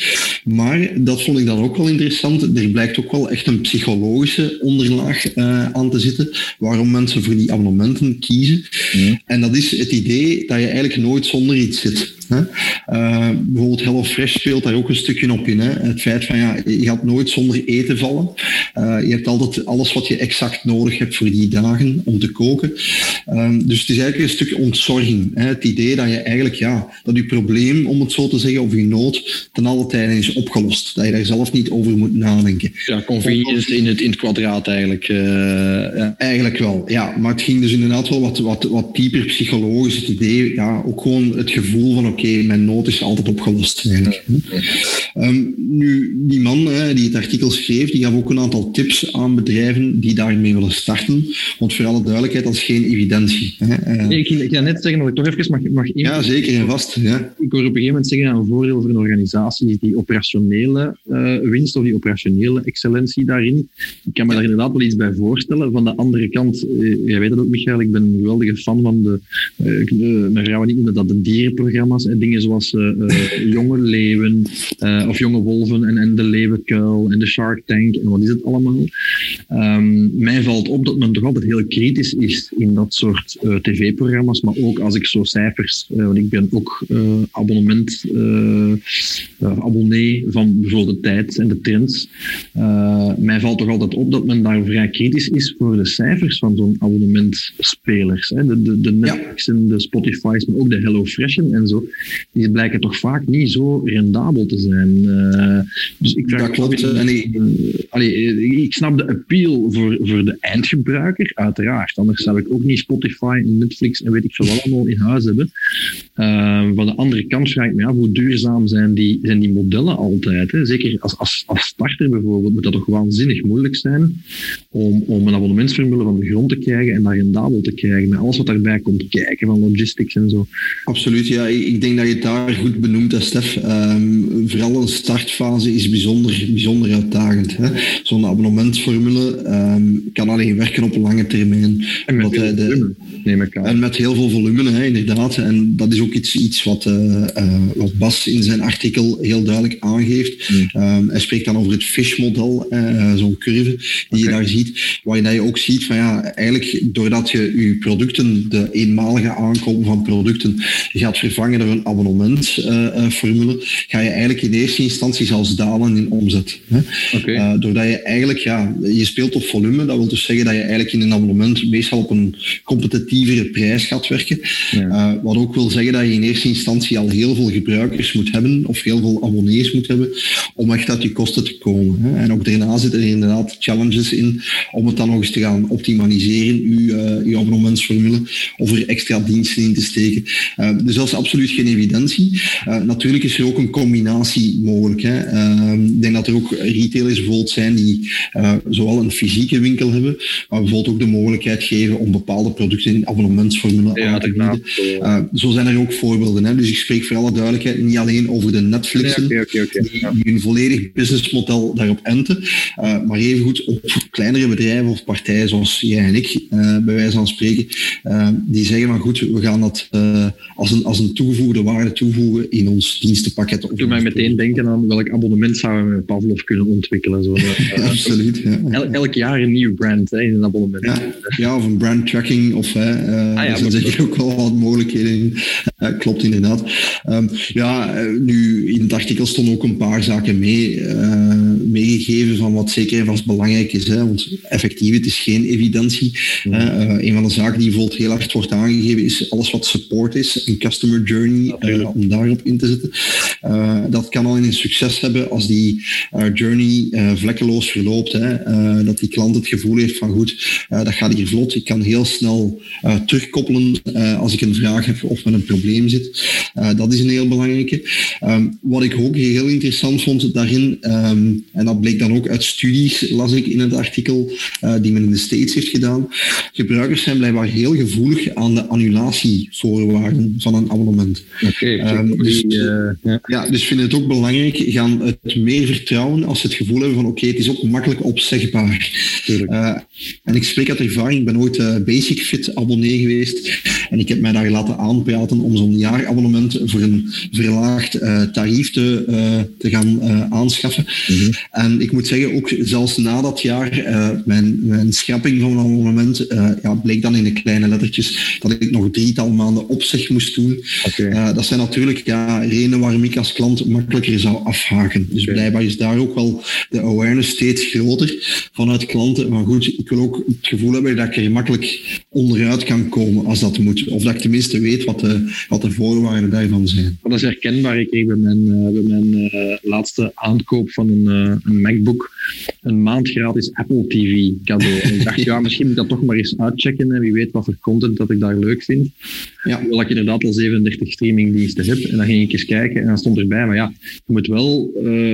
Maar dat vond ik dan ook wel interessant. Er blijkt ook wel echt een psychologische onderlaag aan te zitten, waarom mensen voor die abonnementen kiezen. En dat is het idee dat je eigenlijk nooit zonder iets zit. Hè? Uh, bijvoorbeeld HelloFresh speelt daar ook een stukje op in. Hè? Het feit van ja, je gaat nooit zonder eten vallen. Uh, je hebt altijd alles wat je exact nodig hebt voor die dagen om te koken. Uh, dus het is eigenlijk een stukje ontzorging. Hè? Het idee dat je eigenlijk ja, dat je probleem, om het zo te zeggen, of je nood, ten alle tijde is opgelost. Dat je daar zelf niet over moet nadenken. Ja, convenience in het, in het kwadraat eigenlijk. Eh, ja. Eigenlijk wel, ja. Maar het ging dus inderdaad wel wat, wat, wat dieper psychologisch. Het idee, ja, ook gewoon het gevoel van oké, mijn nood is altijd opgelost eigenlijk. Um, nu, die man hè, die het artikel schreef, die gaf ook een aantal tips aan bedrijven die daarmee willen starten. Want voor alle duidelijkheid, dat is geen evidentie. Hè. Uh, nee, ik, ga net zeggen dat ik toch even mag... mag ja, zeker en vast. Ja. Ik hoor op een gegeven moment zeggen, een voordeel voor een organisatie is die operationele uh, winst of die operationele excellentie daarin. Ik kan me daar inderdaad wel iets bij voorstellen. Van de andere kant, uh, jij weet dat ook, Michael, ik ben een geweldige fan van de... mijn vrouw en ik noemen dat de dierenprogramma's dingen zoals uh, jonge leeuwen uh, of jonge wolven en, en de leeuwenkuil en de Shark Tank en wat is het allemaal. Um, mij valt op dat men toch altijd heel kritisch is in dat soort uh, tv-programma's, maar ook als ik zo cijfers, want ik ben ook abonnement, abonnee van bijvoorbeeld de tijd en de trends. Mij valt toch altijd op dat men daar vrij kritisch is voor de cijfers van zo'n abonnementspelers. Hè? De, de, de Netflix en de Spotify's, maar ook de HelloFreshen en zo die blijken toch vaak niet zo rendabel te zijn. Uh, dus ik vraag dat klopt. Uh, allee, ik snap de appeal voor, voor de eindgebruiker, uiteraard. Anders zou ik ook niet Spotify en Netflix en weet ik veel wat allemaal in huis hebben. Uh, van de andere kant vraag ik me af, hoe duurzaam zijn die, zijn die modellen altijd? Hè? Zeker als, als, als starter bijvoorbeeld moet dat toch waanzinnig moeilijk zijn om, om een abonnementsformule van de grond te krijgen en dat rendabel te krijgen. Met alles wat daarbij komt kijken, van logistics en zo. Absoluut, ja. Ik denk dat je het daar goed benoemt, hè, Stef. Um, vooral een startfase is bijzonder, bijzonder uitdagend. Zo'n abonnementsformule um, kan alleen werken op een lange termijn. En met, heel, de, volume, neem ik aan. En met heel veel volume, hè, inderdaad. En dat is ook iets, iets wat, uh, uh, wat Bas in zijn artikel heel duidelijk aangeeft. Mm. Um, hij spreekt dan over het fish-model, uh, zo'n curve die okay. je daar ziet. Waar je ook ziet van ja, eigenlijk doordat je je producten, de eenmalige aankoop van producten, gaat vervangen door een abonnementformule, uh, ga je eigenlijk in eerste instantie zelfs dalen in omzet. Hè? Okay. Doordat je eigenlijk, ja, je speelt op volume, dat wil dus zeggen dat je eigenlijk in een abonnement meestal op een competitievere prijs gaat werken. Ja. Wat ook wil zeggen dat je in eerste instantie al heel veel gebruikers moet hebben, of heel veel abonnees moet hebben, om echt uit die kosten te komen. Komen. Hè. En ook daarna zitten er inderdaad challenges in om het dan nog eens te gaan optimaliseren, uw, uh, uw abonnementsformule, of er extra diensten in te steken. Uh, dus dat is absoluut geen evidentie. Uh, natuurlijk is er ook een combinatie mogelijk. Hè. Ik denk dat er ook retailers bijvoorbeeld zijn die zowel een fysieke winkel hebben, maar bijvoorbeeld ook de mogelijkheid geven om bepaalde producten in abonnementsformule ja, aan te bieden. zo zijn er ook voorbeelden. Hè. Dus ik spreek voor alle duidelijkheid niet alleen over de Netflixen, nee, okay, okay, okay. die, een volledig businessmodel daarop enten, uh, maar evengoed op kleinere bedrijven of partijen zoals jij en ik, uh, bij wijze van spreken, uh, die zeggen van goed, we gaan dat als, een, als een toegevoegde waarde toevoegen in ons dienstenpakket. Doe mij meteen denken aan welk abonnement zouden we met Pavlov kunnen ontwikkelen. Zo, Absoluut. Ja. El, elk jaar een nieuw brand hè, in een abonnement. Ja, ja of een brand tracking, of ah, ja, er zijn ook wel wat mogelijkheden in. Klopt inderdaad. Um, ja, nu in het artikel stonden ook een paar zaken mee, uh, meegegeven van wat zeker en vast belangrijk is. Hè, want effectief, het is geen evidentie. Uh, een van de zaken die bijvoorbeeld heel hard wordt aangegeven is alles wat support is, een customer journey, uh, om daarop in te zetten. dat kan al een succes hebben als die journey vlekkeloos verloopt. Hè, dat die klant het gevoel heeft van goed, dat gaat hier vlot. Ik kan heel snel terugkoppelen als ik een vraag heb of met een probleem zit. dat is een heel belangrijke. Um, wat ik ook heel interessant vond daarin, um, en dat bleek dan ook uit studies, las ik in het artikel uh, die men in de States heeft gedaan, gebruikers zijn blijkbaar heel gevoelig aan de annulatievoorwaarden van een abonnement. Oké, okay, um, dus, uh, ja. ja. dus vinden het ook belangrijk, gaan het meer vertrouwen als ze het gevoel hebben van oké, okay, het is ook makkelijk opzegbaar. En ik spreek uit ervaring, ik ben ooit Basic Fit abonnee geweest en ik heb mij daar laten aanpraten om zo'n jaarabonnement voor een verlaagd uh, tarief te, uh, te gaan uh, aanschaffen. Mm -hmm. En ik moet zeggen, ook zelfs na dat jaar, mijn, mijn schrapping van een abonnement, ja, bleek dan in de kleine lettertjes dat ik nog drietal maanden op zich moest doen. Okay. dat zijn natuurlijk ja, redenen waarom ik als klant makkelijker zou afhaken. Dus okay. blijkbaar is daar ook wel de awareness steeds groter vanuit klanten. Maar goed, ik wil ook het gevoel hebben dat ik er makkelijk onderuit kan komen als dat moet. Of dat ik tenminste weet wat de, wat de voorwaarden daarvan zijn. Dat is herkenbaar. Ik kreeg bij mijn, uh, bij mijn uh, laatste aankoop van een, uh, een MacBook een maand gratis Apple TV cadeau. En ik dacht, ja, misschien moet ik dat toch maar eens uitchecken. En wie weet wat voor content dat ik daar leuk vind. Ja. Hoewel ik inderdaad al 37 streamingdiensten heb. En dan ging ik eens kijken en dan stond erbij, maar ja, je moet wel,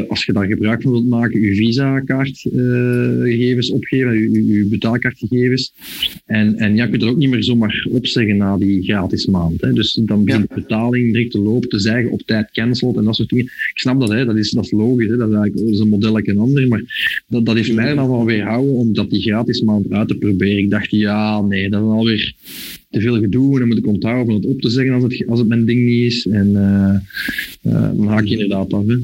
als je daar gebruik van wilt maken, je visa-kaartgegevens opgeven, je, je betaalkaartgegevens. En, en ja, je kunt er ook niet meer zomaar opzeggen na die gratis maand. Hè. Dus dan begint de betaling direct te lopen, te zeggen op tijd cancelled en dat soort dingen. Ik snap dat, hè. Dat, is, dat is logisch. Hè. Dat, is eigenlijk, dat een model een ander. Maar dat, dat heeft mij dan wel weerhouden om dat die gratis maand uit te proberen. Ik dacht, ja, nee, dat is alweer te veel gedoe en dan moet ik onthouden om het op te zeggen als het, als het mijn ding niet is. En uh, uh, dan haak je inderdaad af. Hè.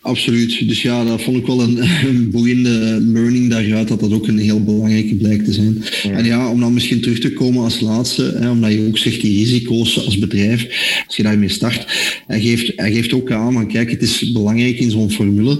Absoluut. Dus ja, dat vond ik wel een, een boeiende learning daaruit, dat dat ook een heel belangrijke blijkt te zijn. Ja. En ja, om dan misschien terug te komen als laatste, hè, omdat je ook zegt die risico's als bedrijf, als je daarmee start, hij geeft, hij geeft ook aan, van kijk, het is belangrijk in zo'n formule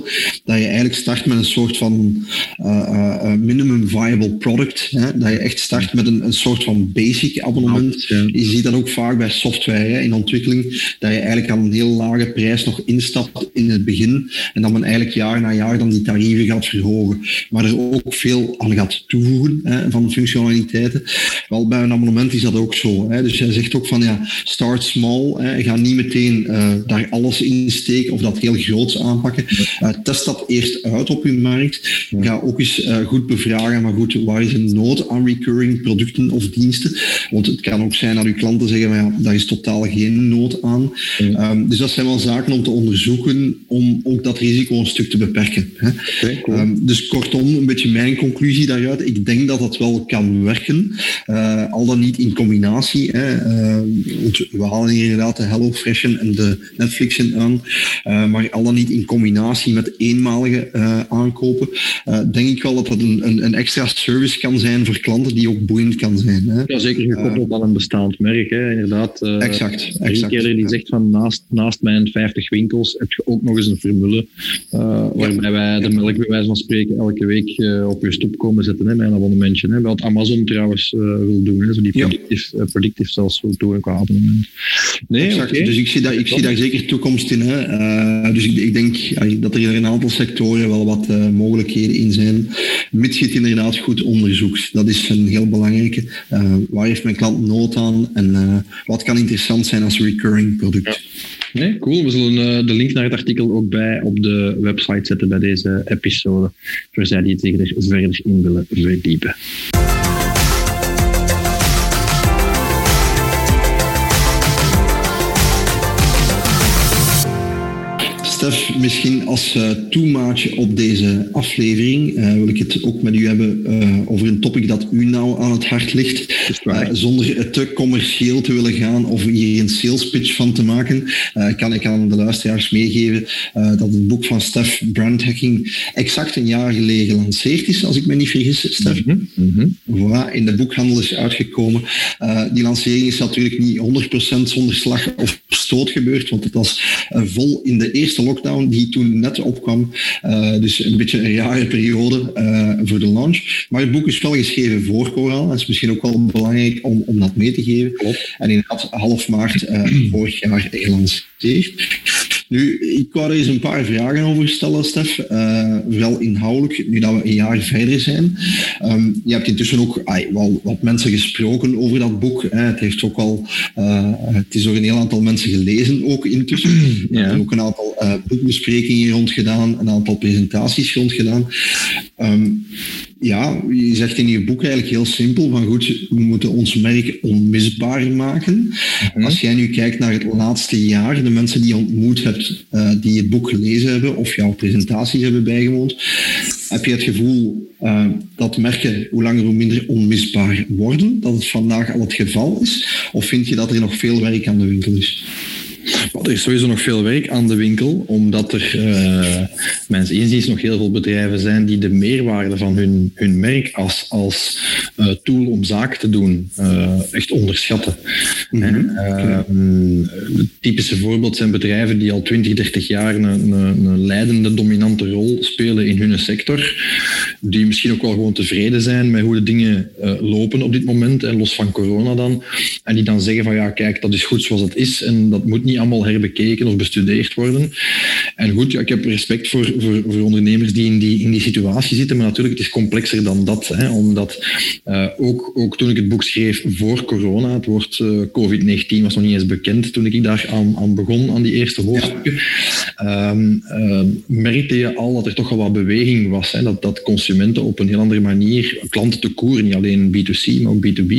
dat je eigenlijk start met een soort van uh, minimum viable product. Hè, dat je echt start met een, een soort van basic abonnement. Je ziet dat ook vaak bij software hè, in ontwikkeling, dat je eigenlijk aan een heel lage prijs nog instapt in het begin en dat men eigenlijk jaar na jaar dan die tarieven gaat verhogen. Maar er ook veel aan gaat toevoegen hè, van functionaliteiten. Wel, bij een abonnement is dat ook zo. Hè. Dus jij zegt ook van ja, start small. Hè. Ga niet meteen uh, daar alles in steken of dat heel groots aanpakken. Uh, test dat eerst uit op je markt. Ga ook eens uh, goed bevragen, maar goed, waar is een nood aan recurring producten of diensten? Want het kan ook zijn dat uw klanten zeggen, maar ja, daar is totaal geen nood aan. Um, dus dat zijn wel zaken om te onderzoeken om ook dat risico een stuk te beperken. Hè. Okay, cool. um, dus kortom, een beetje mijn conclusie daaruit. Ik denk dat dat wel kan werken. Uh, al dan niet in combinatie. Hè. Uh, we halen hier inderdaad de HelloFreshen en de Netflixen aan. Uh, maar al dan niet in combinatie met eenmalige uh, aankopen. denk ik wel dat dat een, een, een, extra service kan zijn voor klanten die ook boeiend kan zijn. Hè. Ja, zeker gekoppeld aan een bestaand merk, hè. inderdaad. Uh, exact. exact die zegt van naast, naast mijn 50 winkels heb je ook nog eens een formule uh, waarbij wij de melk bij wijze van spreken elke week uh, op je stoep komen zetten hè, met een abonnementje. Hè. Wat Amazon trouwens wil doen, hè. Zo die predictief, predictief zelfs wil doen qua abonnement. Nee. Okay. Dus ik zie, dat, ik zie daar zeker toekomst in. Hè. dus ik, ik denk dat er in een aantal sectoren wel wat mogelijkheden in zijn, mits je het inderdaad goed onderzoekt. Dat is een heel belangrijke. Waar heeft mijn klant nood aan en wat kan interessant zijn als recurring product. Nee, cool. We zullen uh, de link naar het artikel ook bij op de website zetten bij deze episode, voor zij die het zich er verder in willen verdiepen. Stef, misschien als uh, toemaatje op deze aflevering uh, wil ik het ook met u hebben uh, over een topic dat u nou aan het hart ligt. zonder het te commercieel te willen gaan of hier een sales pitch van te maken, kan ik aan de luisteraars meegeven dat het boek van Stef, Brand Hacking, exact een jaar geleden gelanceerd is, als ik me niet vergis, Stef. Mm -hmm. voilà, in de boekhandel is uitgekomen. die lancering is natuurlijk niet 100% zonder slag of stoot gebeurd, want het was vol in de eerste lockdown die toen net opkwam. Uh, dus een beetje een rare periode uh, voor de launch. Maar het boek is wel geschreven voor corona. Dat is misschien ook wel belangrijk om, om dat mee te geven. Klopt. En inderdaad half maart uh, vorig jaar gelanceerd. Nu, ik wou er eens een paar vragen over stellen, Stef. Uh, vooral inhoudelijk, nu dat we een jaar verder zijn. Um, je hebt intussen ook ay, wel wat mensen gesproken over dat boek. Hè. Het, heeft ook al, uh, het is door een heel aantal mensen gelezen ook intussen. Ja. Er ook een aantal uh, boekbesprekingen rond gedaan, een aantal presentaties rond gedaan. Um, ja, je zegt in je boek eigenlijk heel simpel van goed, we moeten ons merk onmisbaar maken. Mhm. Als jij nu kijkt naar het laatste jaar, de mensen die je ontmoet hebt, uh, die het boek gelezen hebben of jouw presentaties hebben bijgewoond, heb je het gevoel uh, dat merken hoe langer hoe minder onmisbaar worden, dat het vandaag al het geval is? Of vind je dat er nog veel werk aan de winkel is? Er is sowieso nog veel werk aan de winkel, omdat er uh, mensen inziens nog heel veel bedrijven zijn die de meerwaarde van hun, hun merk als, als uh, tool om zaken te doen uh, echt onderschatten. Mm -hmm. Typische voorbeeld zijn bedrijven die al 20, 30 jaar een, een, een, leidende, dominante rol spelen in hun sector, die misschien ook wel gewoon tevreden zijn met hoe de dingen lopen op dit moment, en los van corona dan, en die dan zeggen van ja, kijk, dat is goed zoals het is en dat moet niet allemaal herbekeken of bestudeerd worden. En goed, ja, ik heb respect voor, voor, voor, ondernemers die in, die in die situatie zitten, maar natuurlijk, het is complexer dan dat. Hè, omdat uh, ook, ook toen ik het boek schreef voor corona, het woord uh, COVID-19 was nog niet eens bekend toen ik daar aan, aan begon, aan die eerste hoofdstukken, um, uh, merkte je al dat er toch al wat beweging was. Hè, dat, dat consumenten op een heel andere manier, klanten te koer, niet alleen B2C, maar ook B2B,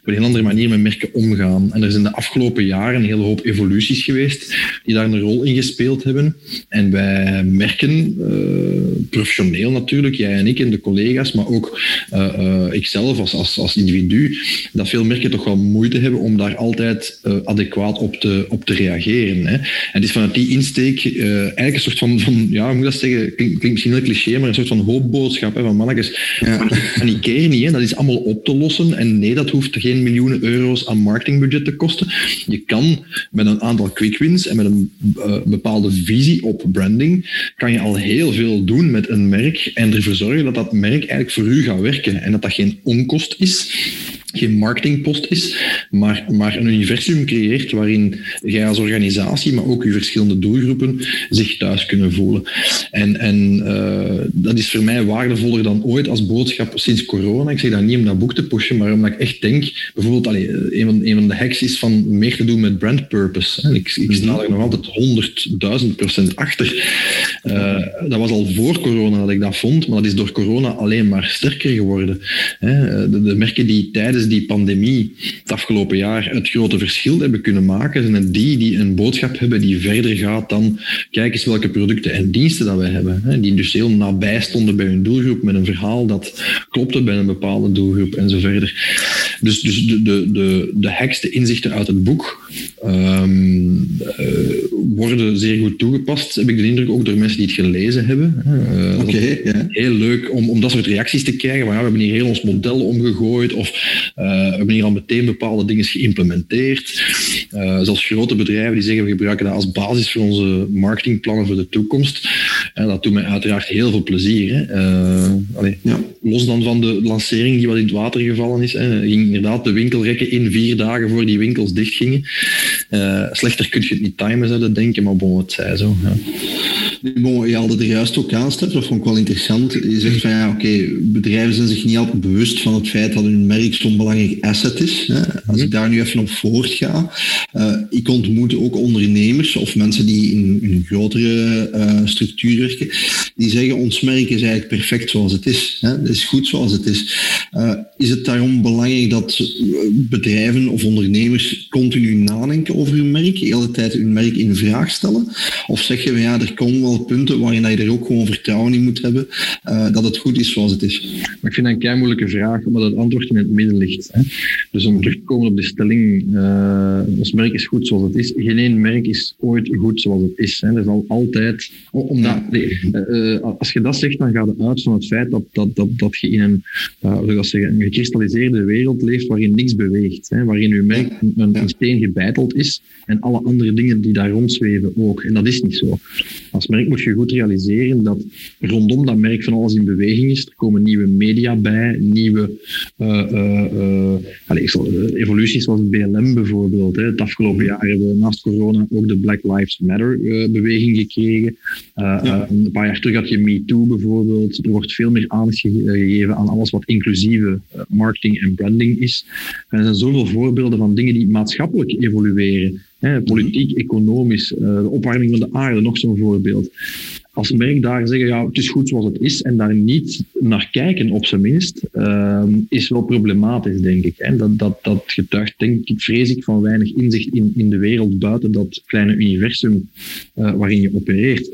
op een heel andere manier met merken omgaan. En er zijn de afgelopen jaren een hele hoop geweest die daar een rol in gespeeld hebben. En wij merken, uh, professioneel natuurlijk, jij en ik en de collega's, maar ook uh, uh, ikzelf als, als, als individu, dat veel merken toch wel moeite hebben om daar altijd adequaat op te, op te reageren. Hè. En het is vanuit die insteek eigenlijk een soort van, van ja, hoe moet dat zeggen, klinkt, klinkt misschien heel cliché, maar een soort van hoopboodschap hè, van mannetjes, ja. panikeer niet, hè, dat is allemaal op te lossen. En nee, dat hoeft geen miljoenen euro's aan marketingbudget te kosten. Je kan met een aantal quick wins en met een uh, bepaalde visie op branding kan je al heel veel doen met een merk en ervoor zorgen dat dat merk eigenlijk voor u gaat werken en dat dat geen onkost is geen marketingpost is, maar, maar een universum creëert waarin jij als organisatie, maar ook je verschillende doelgroepen zich thuis kunnen voelen. En, en uh, dat is voor mij waardevoller dan ooit als boodschap sinds corona. Ik zeg dat niet om dat boek te pushen, maar omdat ik echt denk, bijvoorbeeld, allee, een, van, een van de hacks is van meer te doen met brand purpose. En ik, ik sta er nog altijd honderdduizend procent achter. Uh, dat was al voor corona dat ik dat vond, maar dat is door corona alleen maar sterker geworden. De, de merken die tijdens die pandemie het afgelopen jaar het grote verschil hebben kunnen maken, zijn het die die een boodschap hebben die verder gaat dan kijk eens welke producten en diensten dat wij hebben. Die dus heel nabij stonden bij hun doelgroep met een verhaal dat klopte bij een bepaalde doelgroep en zo verder. Dus, dus de, de, de, de inzichten uit het boek, ehm, worden zeer goed toegepast, heb ik de indruk, ook door mensen die het gelezen hebben. Oké, ja. Heel leuk om, om dat soort reacties te krijgen. Maar ja, we hebben hier heel ons model omgegooid of we hebben hier al meteen bepaalde dingen geïmplementeerd. zelfs grote bedrijven die zeggen we gebruiken dat als basis voor onze marketingplannen voor de toekomst. En dat doet mij uiteraard heel veel plezier. Hè. ja. Los dan van de lancering die wat in het water gevallen is. Hè. Ging inderdaad de winkelrekken in vier dagen voor die winkels dichtgingen. Uh, slechter kun je het niet timen, zouden denken, maar bon, het zij zo. Ja. Bon, je haalde er juist ook aan, dat vond ik wel interessant. Je zegt van ja, oké, bedrijven zijn zich niet altijd bewust van het feit dat hun merk zo'n belangrijk asset is. Hè. Als ik daar nu even op voortga, uh, ik ontmoet ook ondernemers of mensen die in, een grotere uh, structuur werken, die zeggen ons merk is eigenlijk perfect zoals het is. Hè. Het is goed zoals het is. Is het daarom belangrijk dat bedrijven of ondernemers continu nadenken over hun merk, de hele tijd hun merk in vraag stellen? Of zeg je ja, er komen wel punten waarin je er ook gewoon vertrouwen in moet hebben uh, dat het goed is zoals het is. Maar ik vind dat een kei moeilijke vraag, omdat het antwoord in het midden ligt. Hè. Dus om terug te komen op de stelling, uh, ons merk is goed zoals het is. Geen één merk is ooit goed zoals het is. Hè. Dat is al altijd, omdat, uh, als je dat zegt, dan gaat het uit van het feit dat, dat, dat, dat je in een, uh, zeggen, een gekristalliseerde wereld leeft waarin niks beweegt. Hè. Waarin je merk een, een steen gebeiteld is en alle andere dingen die daar rondzweven ook. En dat is niet zo. Als merk moet je goed realiseren dat rondom dat merk van alles in beweging is. Er komen nieuwe media bij, nieuwe uh, uh, allez, evoluties zoals BLM bijvoorbeeld. Hè. Het afgelopen jaar hebben we naast corona ook de Black Lives Matter beweging gekregen. Ja. een paar jaar terug had je MeToo bijvoorbeeld. Er wordt veel meer aandacht gegeven aan alles wat inclusieve marketing en branding is. er zijn zoveel voorbeelden van dingen die maatschappelijk evolueren. Hè, politiek, economisch, uh, de opwarming van de aarde, nog zo'n voorbeeld als merk daar zeggen, ja, het is goed zoals het is en daar niet naar kijken, op zijn minst, uh, is wel problematisch, denk ik. En dat, dat, dat getuigt, denk ik, vrees ik, van weinig inzicht in, in de wereld buiten dat kleine universum uh, waarin je opereert.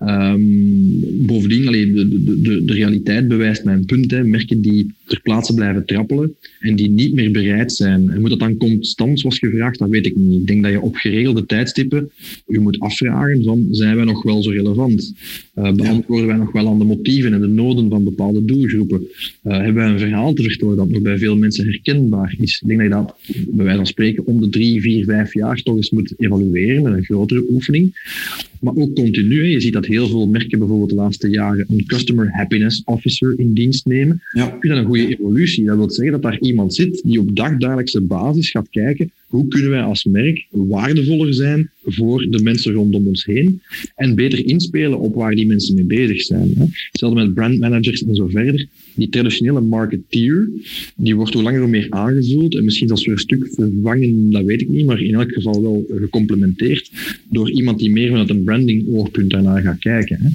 Um, bovendien, allee, de, de, de, de, realiteit bewijst mijn punt. Hè. Merken die ter plaatse blijven trappelen en die niet meer bereid zijn. En moet dat dan constant, zoals gevraagd, dat weet ik niet. Ik denk dat je op geregelde tijdstippen je moet afvragen van, zijn wij nog wel zo relevant? Uh, beantwoorden wij nog wel aan de motieven en de noden van bepaalde doelgroepen? Uh, hebben wij een verhaal te vertellen dat nog bij veel mensen herkenbaar is? Ik denk dat je dat, bij wijze van spreken, om de drie, vier, vijf jaar toch eens moet evalueren met een grotere oefening. Maar ook continu. Je ziet dat heel veel merken bijvoorbeeld de laatste jaren een Customer Happiness Officer in dienst nemen. Ja. Ik vind dat een goede evolutie. Dat wil zeggen dat daar iemand zit die op dagdagelijkse basis gaat kijken hoe kunnen wij als merk waardevoller zijn voor de mensen rondom ons heen en beter inspelen op waar die mensen mee bezig zijn. Hetzelfde met brandmanagers en zo verder. Die traditionele marketeer, die wordt hoe langer hoe meer aangevuld en misschien zelfs weer een stuk vervangen, dat weet ik niet, maar in elk geval wel gecomplementeerd door iemand die meer vanuit een branding oogpunt daarnaar gaat kijken. Hè.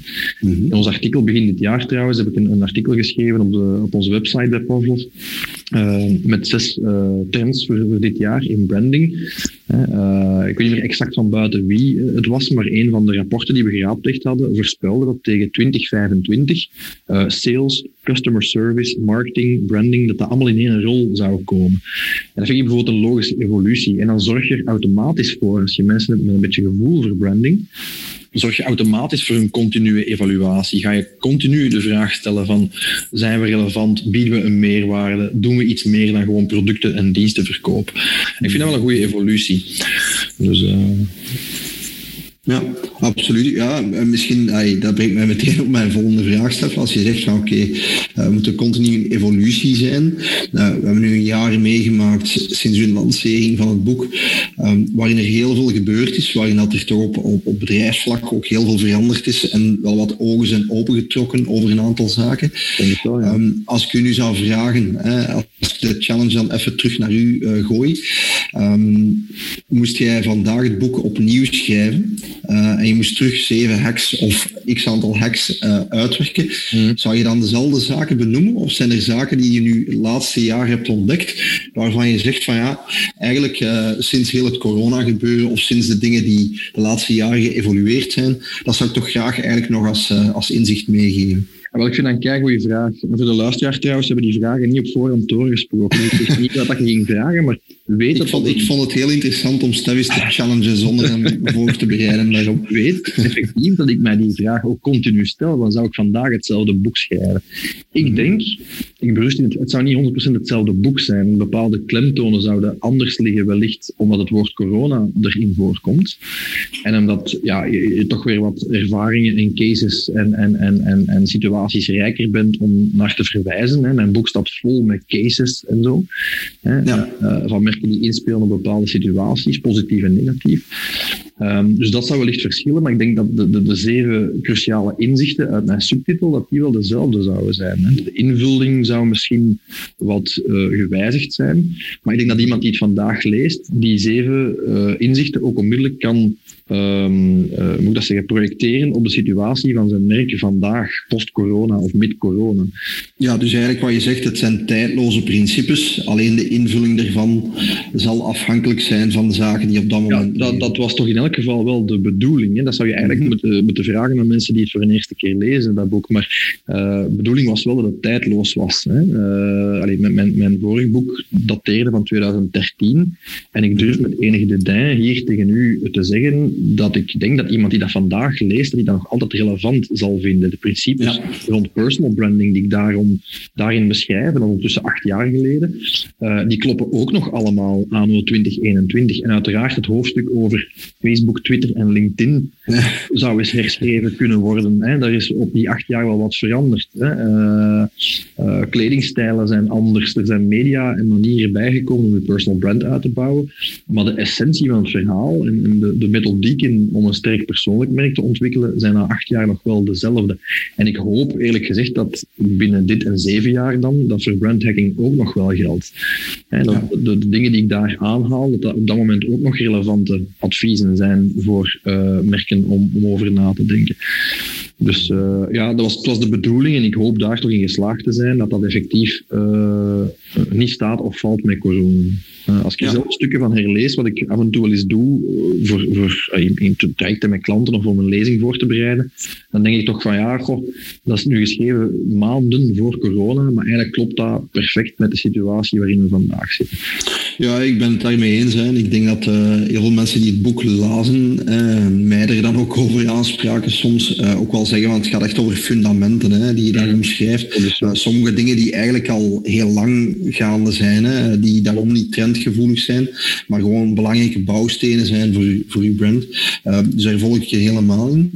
Mhm. In ons artikel begin dit jaar trouwens heb ik een, een artikel geschreven op, de, op onze website bij Pavlov uh, met zes uh, trends voor, voor, dit jaar in branding. Uh, ik weet niet meer exact van buiten wie het was, maar een van de rapporten die we geraadpleegd hadden voorspelde dat tegen 2025 sales, customer service, marketing, branding, dat dat allemaal in één rol zou komen. En dat vind ik bijvoorbeeld een logische evolutie. En dan zorg je er automatisch voor, als je mensen hebt met een beetje gevoel voor branding, zorg je automatisch voor een continue evaluatie. Ga je continu de vraag stellen van, zijn we relevant? Bieden we een meerwaarde? Doen we iets meer dan gewoon producten en diensten verkopen? ik vind dat wel een goede evolutie. Dus... Uh... Ja, absoluut. Ja, misschien, ay, dat brengt mij meteen op mijn volgende vraag, Stef. Als je zegt van oké, okay, uh, we moeten continu in evolutie zijn. Uh, we hebben nu een jaar meegemaakt sinds hun lancering van het boek, um, waarin er heel veel gebeurd is, waarin dat er toch op, op, op bedrijfsvlak ook heel veel veranderd is en wel wat ogen zijn opengetrokken over een aantal zaken. Wel, ja. um, als ik u nu zou vragen, hè, als ik de challenge dan even terug naar u uh, gooi, um, moest jij vandaag het boek opnieuw schrijven? En je moest terug zeven hacks of x aantal hacks uh, uitwerken, mm. zou je dan dezelfde zaken benoemen? Of zijn er zaken die je nu het laatste jaar hebt ontdekt, waarvan je zegt van ja, eigenlijk uh, sinds heel het corona gebeuren of sinds de dingen die de laatste jaren geëvolueerd zijn, dat zou ik toch graag eigenlijk nog als, als inzicht meegeven? Wel, ik vind dat een goede vraag. En voor de luisteraar trouwens hebben die vragen niet op voorhand doorgesproken. Ik zeg niet dat, je ging vragen, maar weet ik, dat vond, ik vond het heel interessant om eens te challengen zonder hem voor te bereiden daarop. weet effectief dat ik mij die vraag ook continu stel. Dan zou ik vandaag hetzelfde boek schrijven. Ik denk, ik berust in het, het zou niet 100% hetzelfde boek zijn. Bepaalde klemtonen zouden anders liggen, wellicht omdat het woord corona erin voorkomt. En omdat ja, je, je toch weer wat ervaringen en cases en, en, en, en, en situaties rijker bent om naar te verwijzen. Hè. Mijn boek staat vol met cases en zo. Hè. Ja. Eh, van die inspelen op bepaalde situaties, positief en negatief. Ehm, dus dat zou wellicht verschillen, maar ik denk dat de, de, de zeven cruciale inzichten uit mijn subtitel, dat die wel dezelfde zouden zijn. Hè. De invulling zou misschien wat eh, gewijzigd zijn, maar ik denk dat iemand die het vandaag leest, die zeven eh, inzichten ook onmiddellijk kan ehm, eh, moet ik dat zeggen, projecteren op de situatie van zijn merk vandaag, post-corona of mid-corona. Ja, dus eigenlijk wat je zegt, het zijn tijdloze principes. Alleen de invulling daarvan zal afhankelijk zijn van de zaken die op dat Ja, moment... dat, dat was toch in elk geval wel de bedoeling. Hè? Dat zou je eigenlijk Mhm. moeten, moeten vragen aan mensen die het voor een eerste keer lezen, dat boek. Maar eh, de bedoeling was wel dat het tijdloos was. Hè? Eh, allee, mijn, mijn, mijn vorig boek dateerde van 2013. En ik durf met enige dédain hier tegen u te zeggen dat ik denk dat iemand die dat vandaag leest, dat hij dat nog altijd relevant zal vinden. De principes Ja. rond personal branding die ik daarom, daarin beschrijf, en ondertussen acht jaar geleden, eh, die kloppen ook nog allemaal anno 2021. En uiteraard het hoofdstuk over Facebook, Twitter en LinkedIn zou eens herschreven kunnen worden. Hè. Daar is op die acht jaar wel wat veranderd. Hè. Eh, eh, kledingstijlen zijn anders, er zijn media en manieren bijgekomen om je personal brand uit te bouwen. Maar de essentie van het verhaal en, en de, de om een sterk persoonlijk merk te ontwikkelen zijn na acht jaar nog wel dezelfde. En ik hoop eerlijk gezegd dat binnen dit en zeven jaar dan, dat voor brandhacking ook nog wel geldt. Dat Ja. de, de dingen die ik daar aanhaal, dat dat op dat moment ook nog relevante adviezen zijn voor eh, merken om, om over na te denken. Dus eh, ja, dat was, het was de bedoeling en ik hoop daar toch in geslaagd te zijn dat dat effectief eh, niet staat of valt met corona. Eh, als ik er Ja. zelf stukken van herlees, wat ik af en toe wel eens doe, voor, voor, in, in trajecten met klanten of om een lezing voor te bereiden, dan denk ik toch van ja, goh, dat is nu geschreven maanden voor corona, maar eigenlijk klopt dat perfect met de situatie waarin we vandaag zitten. Ja, ik ben het daarmee eens. Hè. Ik denk dat eh, heel veel mensen die het boek lazen, eh, mij er dan ook over aanspraken soms, eh, ook wel zeggen, want het gaat echt over fundamenten hè, die je daar omschrijft. Dus, Eh, sommige dingen die eigenlijk al heel lang gaande zijn, hè, die daarom niet trendgevoelig zijn, maar gewoon belangrijke bouwstenen zijn voor, voor uw brand. Dus daar volg ik je helemaal in.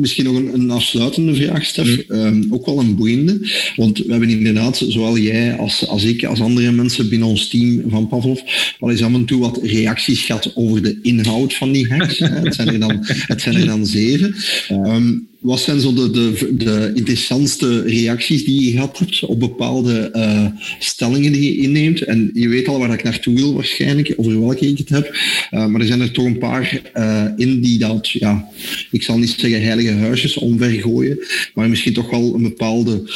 Misschien nog een, een afsluitende vraag, Stef. Eh, ook wel een boeiende, want we hebben inderdaad, zowel jij als, als ik, als andere mensen binnen ons team van Pavlov, wel eens af en toe wat reacties gehad over de inhoud van die hacks. Het, zijn er dan, het zijn er dan zeven. Ehm, wat zijn zo de, de, de interessantste reacties die je gehad hebt op bepaalde eh, stellingen die je inneemt? En je weet al waar ik naartoe wil waarschijnlijk, over welke ik het heb. Uh, maar er zijn er toch een paar uh, in die dat, ja, ik zal niet zeggen heilige huisjes omvergooien, maar misschien toch wel een bepaalde...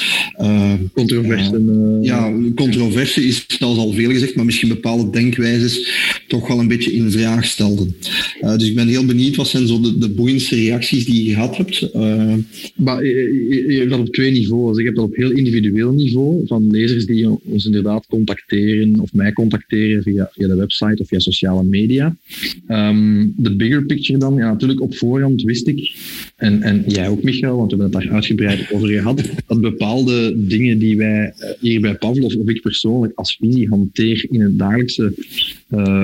Controverse. ja, controverse is zelfs al veel gezegd, maar misschien bepaalde denkwijzes toch wel een beetje in vraag stelden. Dus ik ben heel benieuwd, wat zijn zo de, de boeiendste reacties die je gehad hebt? Uh, maar je, je, hebt dat op twee niveaus. Ik heb dat op heel individueel niveau, van lezers die ons inderdaad contacteren of mij contacteren via, via de website of via sociale media. Um, de bigger picture dan, ja, natuurlijk op voorhand wist ik, en, en jij ook Michael, want we hebben het daar uitgebreid over gehad, dat bepaalde dingen die wij hier bij Pavlov of ik persoonlijk als visie hanteer in het dagelijkse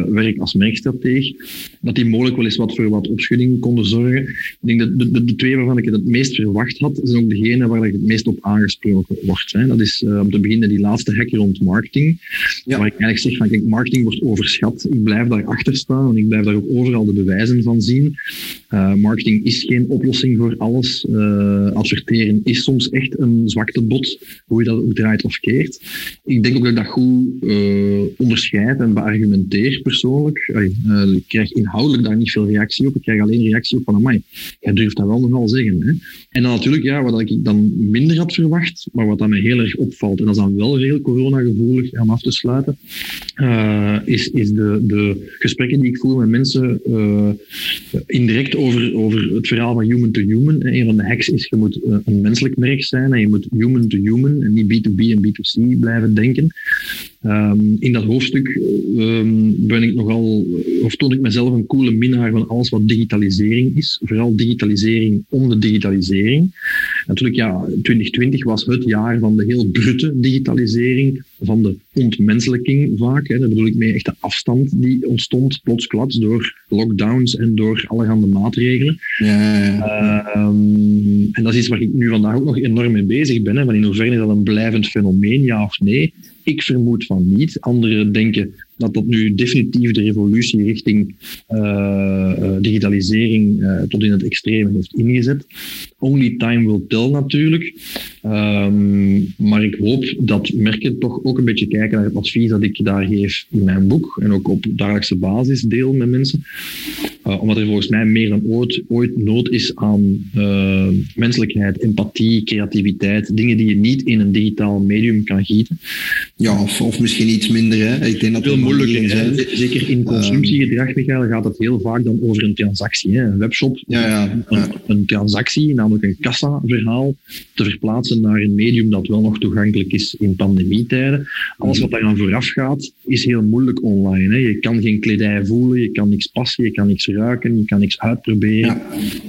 werk als merkstrateeg, dat die mogelijk wel eens wat voor wat opschudding konden zorgen. Ik denk dat de, de, de twee waarvan ik het het meest verwacht had, zijn ook degene waar ik het meest op aangesproken word. Hè. Dat is uh, om te beginnen die laatste hack rond marketing, ja. waar ik eigenlijk zeg van kijk, marketing wordt overschat. Ik blijf daarachter staan en ik blijf daar ook overal de bewijzen van zien. Uh, marketing is geen oplossing voor alles. adverteren is soms echt een zwaktebod, hoe je dat ook draait of keert. Ik denk ook dat ik dat goed onderscheid en beargumenteer persoonlijk. Ik krijg inhoudelijk daar niet veel reactie op. Ik krijg alleen reactie op van, amai, jij durft dat wel nogal zeggen. Hè? En dan natuurlijk, ja, wat ik dan minder had verwacht, maar wat dan mij heel erg opvalt, en dat is dan wel heel coronagevoelig om af te sluiten, uh, is, is de, de gesprekken die ik voer met mensen uh, indirect over, over het verhaal van human to human. Een van de hacks is, je moet een menselijk merk zijn en je moet human to human en niet B2B en B2C blijven denken. Ehm, in dat hoofdstuk ehm, ben ik nogal, of toon ik mezelf een coole minnaar van alles wat digitalisering is. Vooral digitalisering om de digitalisering. Natuurlijk, ja, 2020 was het jaar van de heel brute digitalisering, van de ontmenselijking vaak. Hè. Daar bedoel ik mee echt de afstand die ontstond plotsklaps door lockdowns en door allerhande maatregelen. Ja, ja. Ehm, en dat is iets waar ik nu vandaag ook nog enorm mee bezig ben. Hè, van in hoeverre is dat een blijvend fenomeen, ja of nee? Ik vermoed van niet. Anderen denken dat dat nu definitief de revolutie richting uh, digitalisering uh, tot in het extreme heeft ingezet. Only time will tell natuurlijk. Um, maar ik hoop dat merken toch ook een beetje kijken naar het advies dat ik daar geef in mijn boek en ook op dagelijkse basis deel met mensen. Uh, omdat er volgens mij meer dan ooit, ooit nood is aan menselijkheid, empathie, creativiteit. Dingen die je niet in een digitaal medium kan gieten. Ja, of, of misschien iets minder. Hè. Ik denk dat moeilijker. Zijn. Zeker in consumptiegedrag, Michael, gaat het heel vaak dan over een transactie. Hè. Een webshop, ja, ja, ja. Een, een, transactie, namelijk een kassa-verhaal, te verplaatsen naar een medium dat wel nog toegankelijk is in pandemietijden. Alles wat daar aan vooraf gaat, is heel moeilijk online. Hè. Je kan geen kledij voelen, je kan niks passen, je kan niks ruiken, je kan niks uitproberen.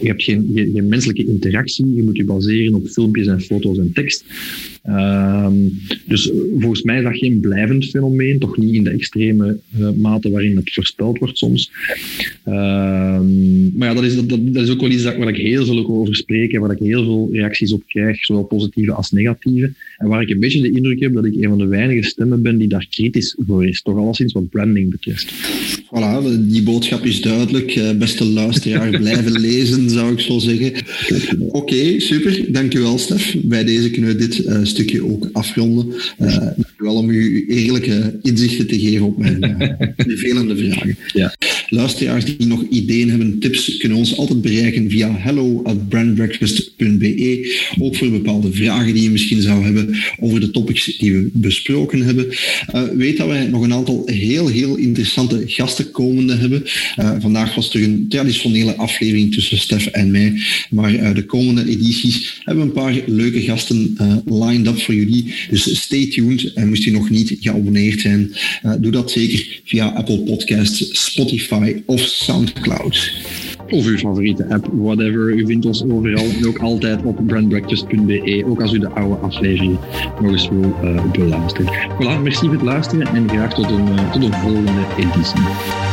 Je hebt geen, geen menselijke interactie, je moet je baseren op filmpjes en foto's en tekst. Um, dus volgens mij is dat geen blijvend fenomeen, toch niet in de extreme uh, mate waarin het voorspeld wordt soms. Um, maar ja, dat is, dat, dat is ook wel iets waar ik heel veel over spreek en waar ik heel veel reacties op krijg, zowel positieve als negatieve. En waar ik een beetje de indruk heb dat ik een van de weinige stemmen ben die daar kritisch voor is, toch alleszins wat branding betreft. Voilà, die boodschap is duidelijk. Uh, beste luisteraar, blijven lezen, zou ik zo zeggen. Oké, okay, super. Dankjewel, Stef. Bij deze kunnen we dit uh, stukje ook afronden. Uh, dankjewel om u eerlijke inzichten te geven op mijn vervelende vragen. Ja. Luisteraars die nog ideeën hebben, tips, kunnen ons altijd bereiken via hello@brandbreakfast.be. Ook voor bepaalde vragen die je misschien zou hebben over de topics die we besproken hebben. weet dat wij nog een aantal heel, heel interessante gasten komende hebben. Uh, vandaag was er een traditionele aflevering tussen Stef en mij. Maar uh, de komende edities hebben we een paar leuke gasten lined up voor jullie. Dus stay tuned. En moest je nog niet geabonneerd zijn, doe dat zeker via Apple Podcasts, Spotify of Soundcloud. Of uw favoriete app, whatever. U vindt ons overal en ook altijd op brandbreakfast.be. Ook als u de oude aflevering nog eens wil beluisteren. Voilà, merci voor het luisteren en graag tot een, tot een volgende editie.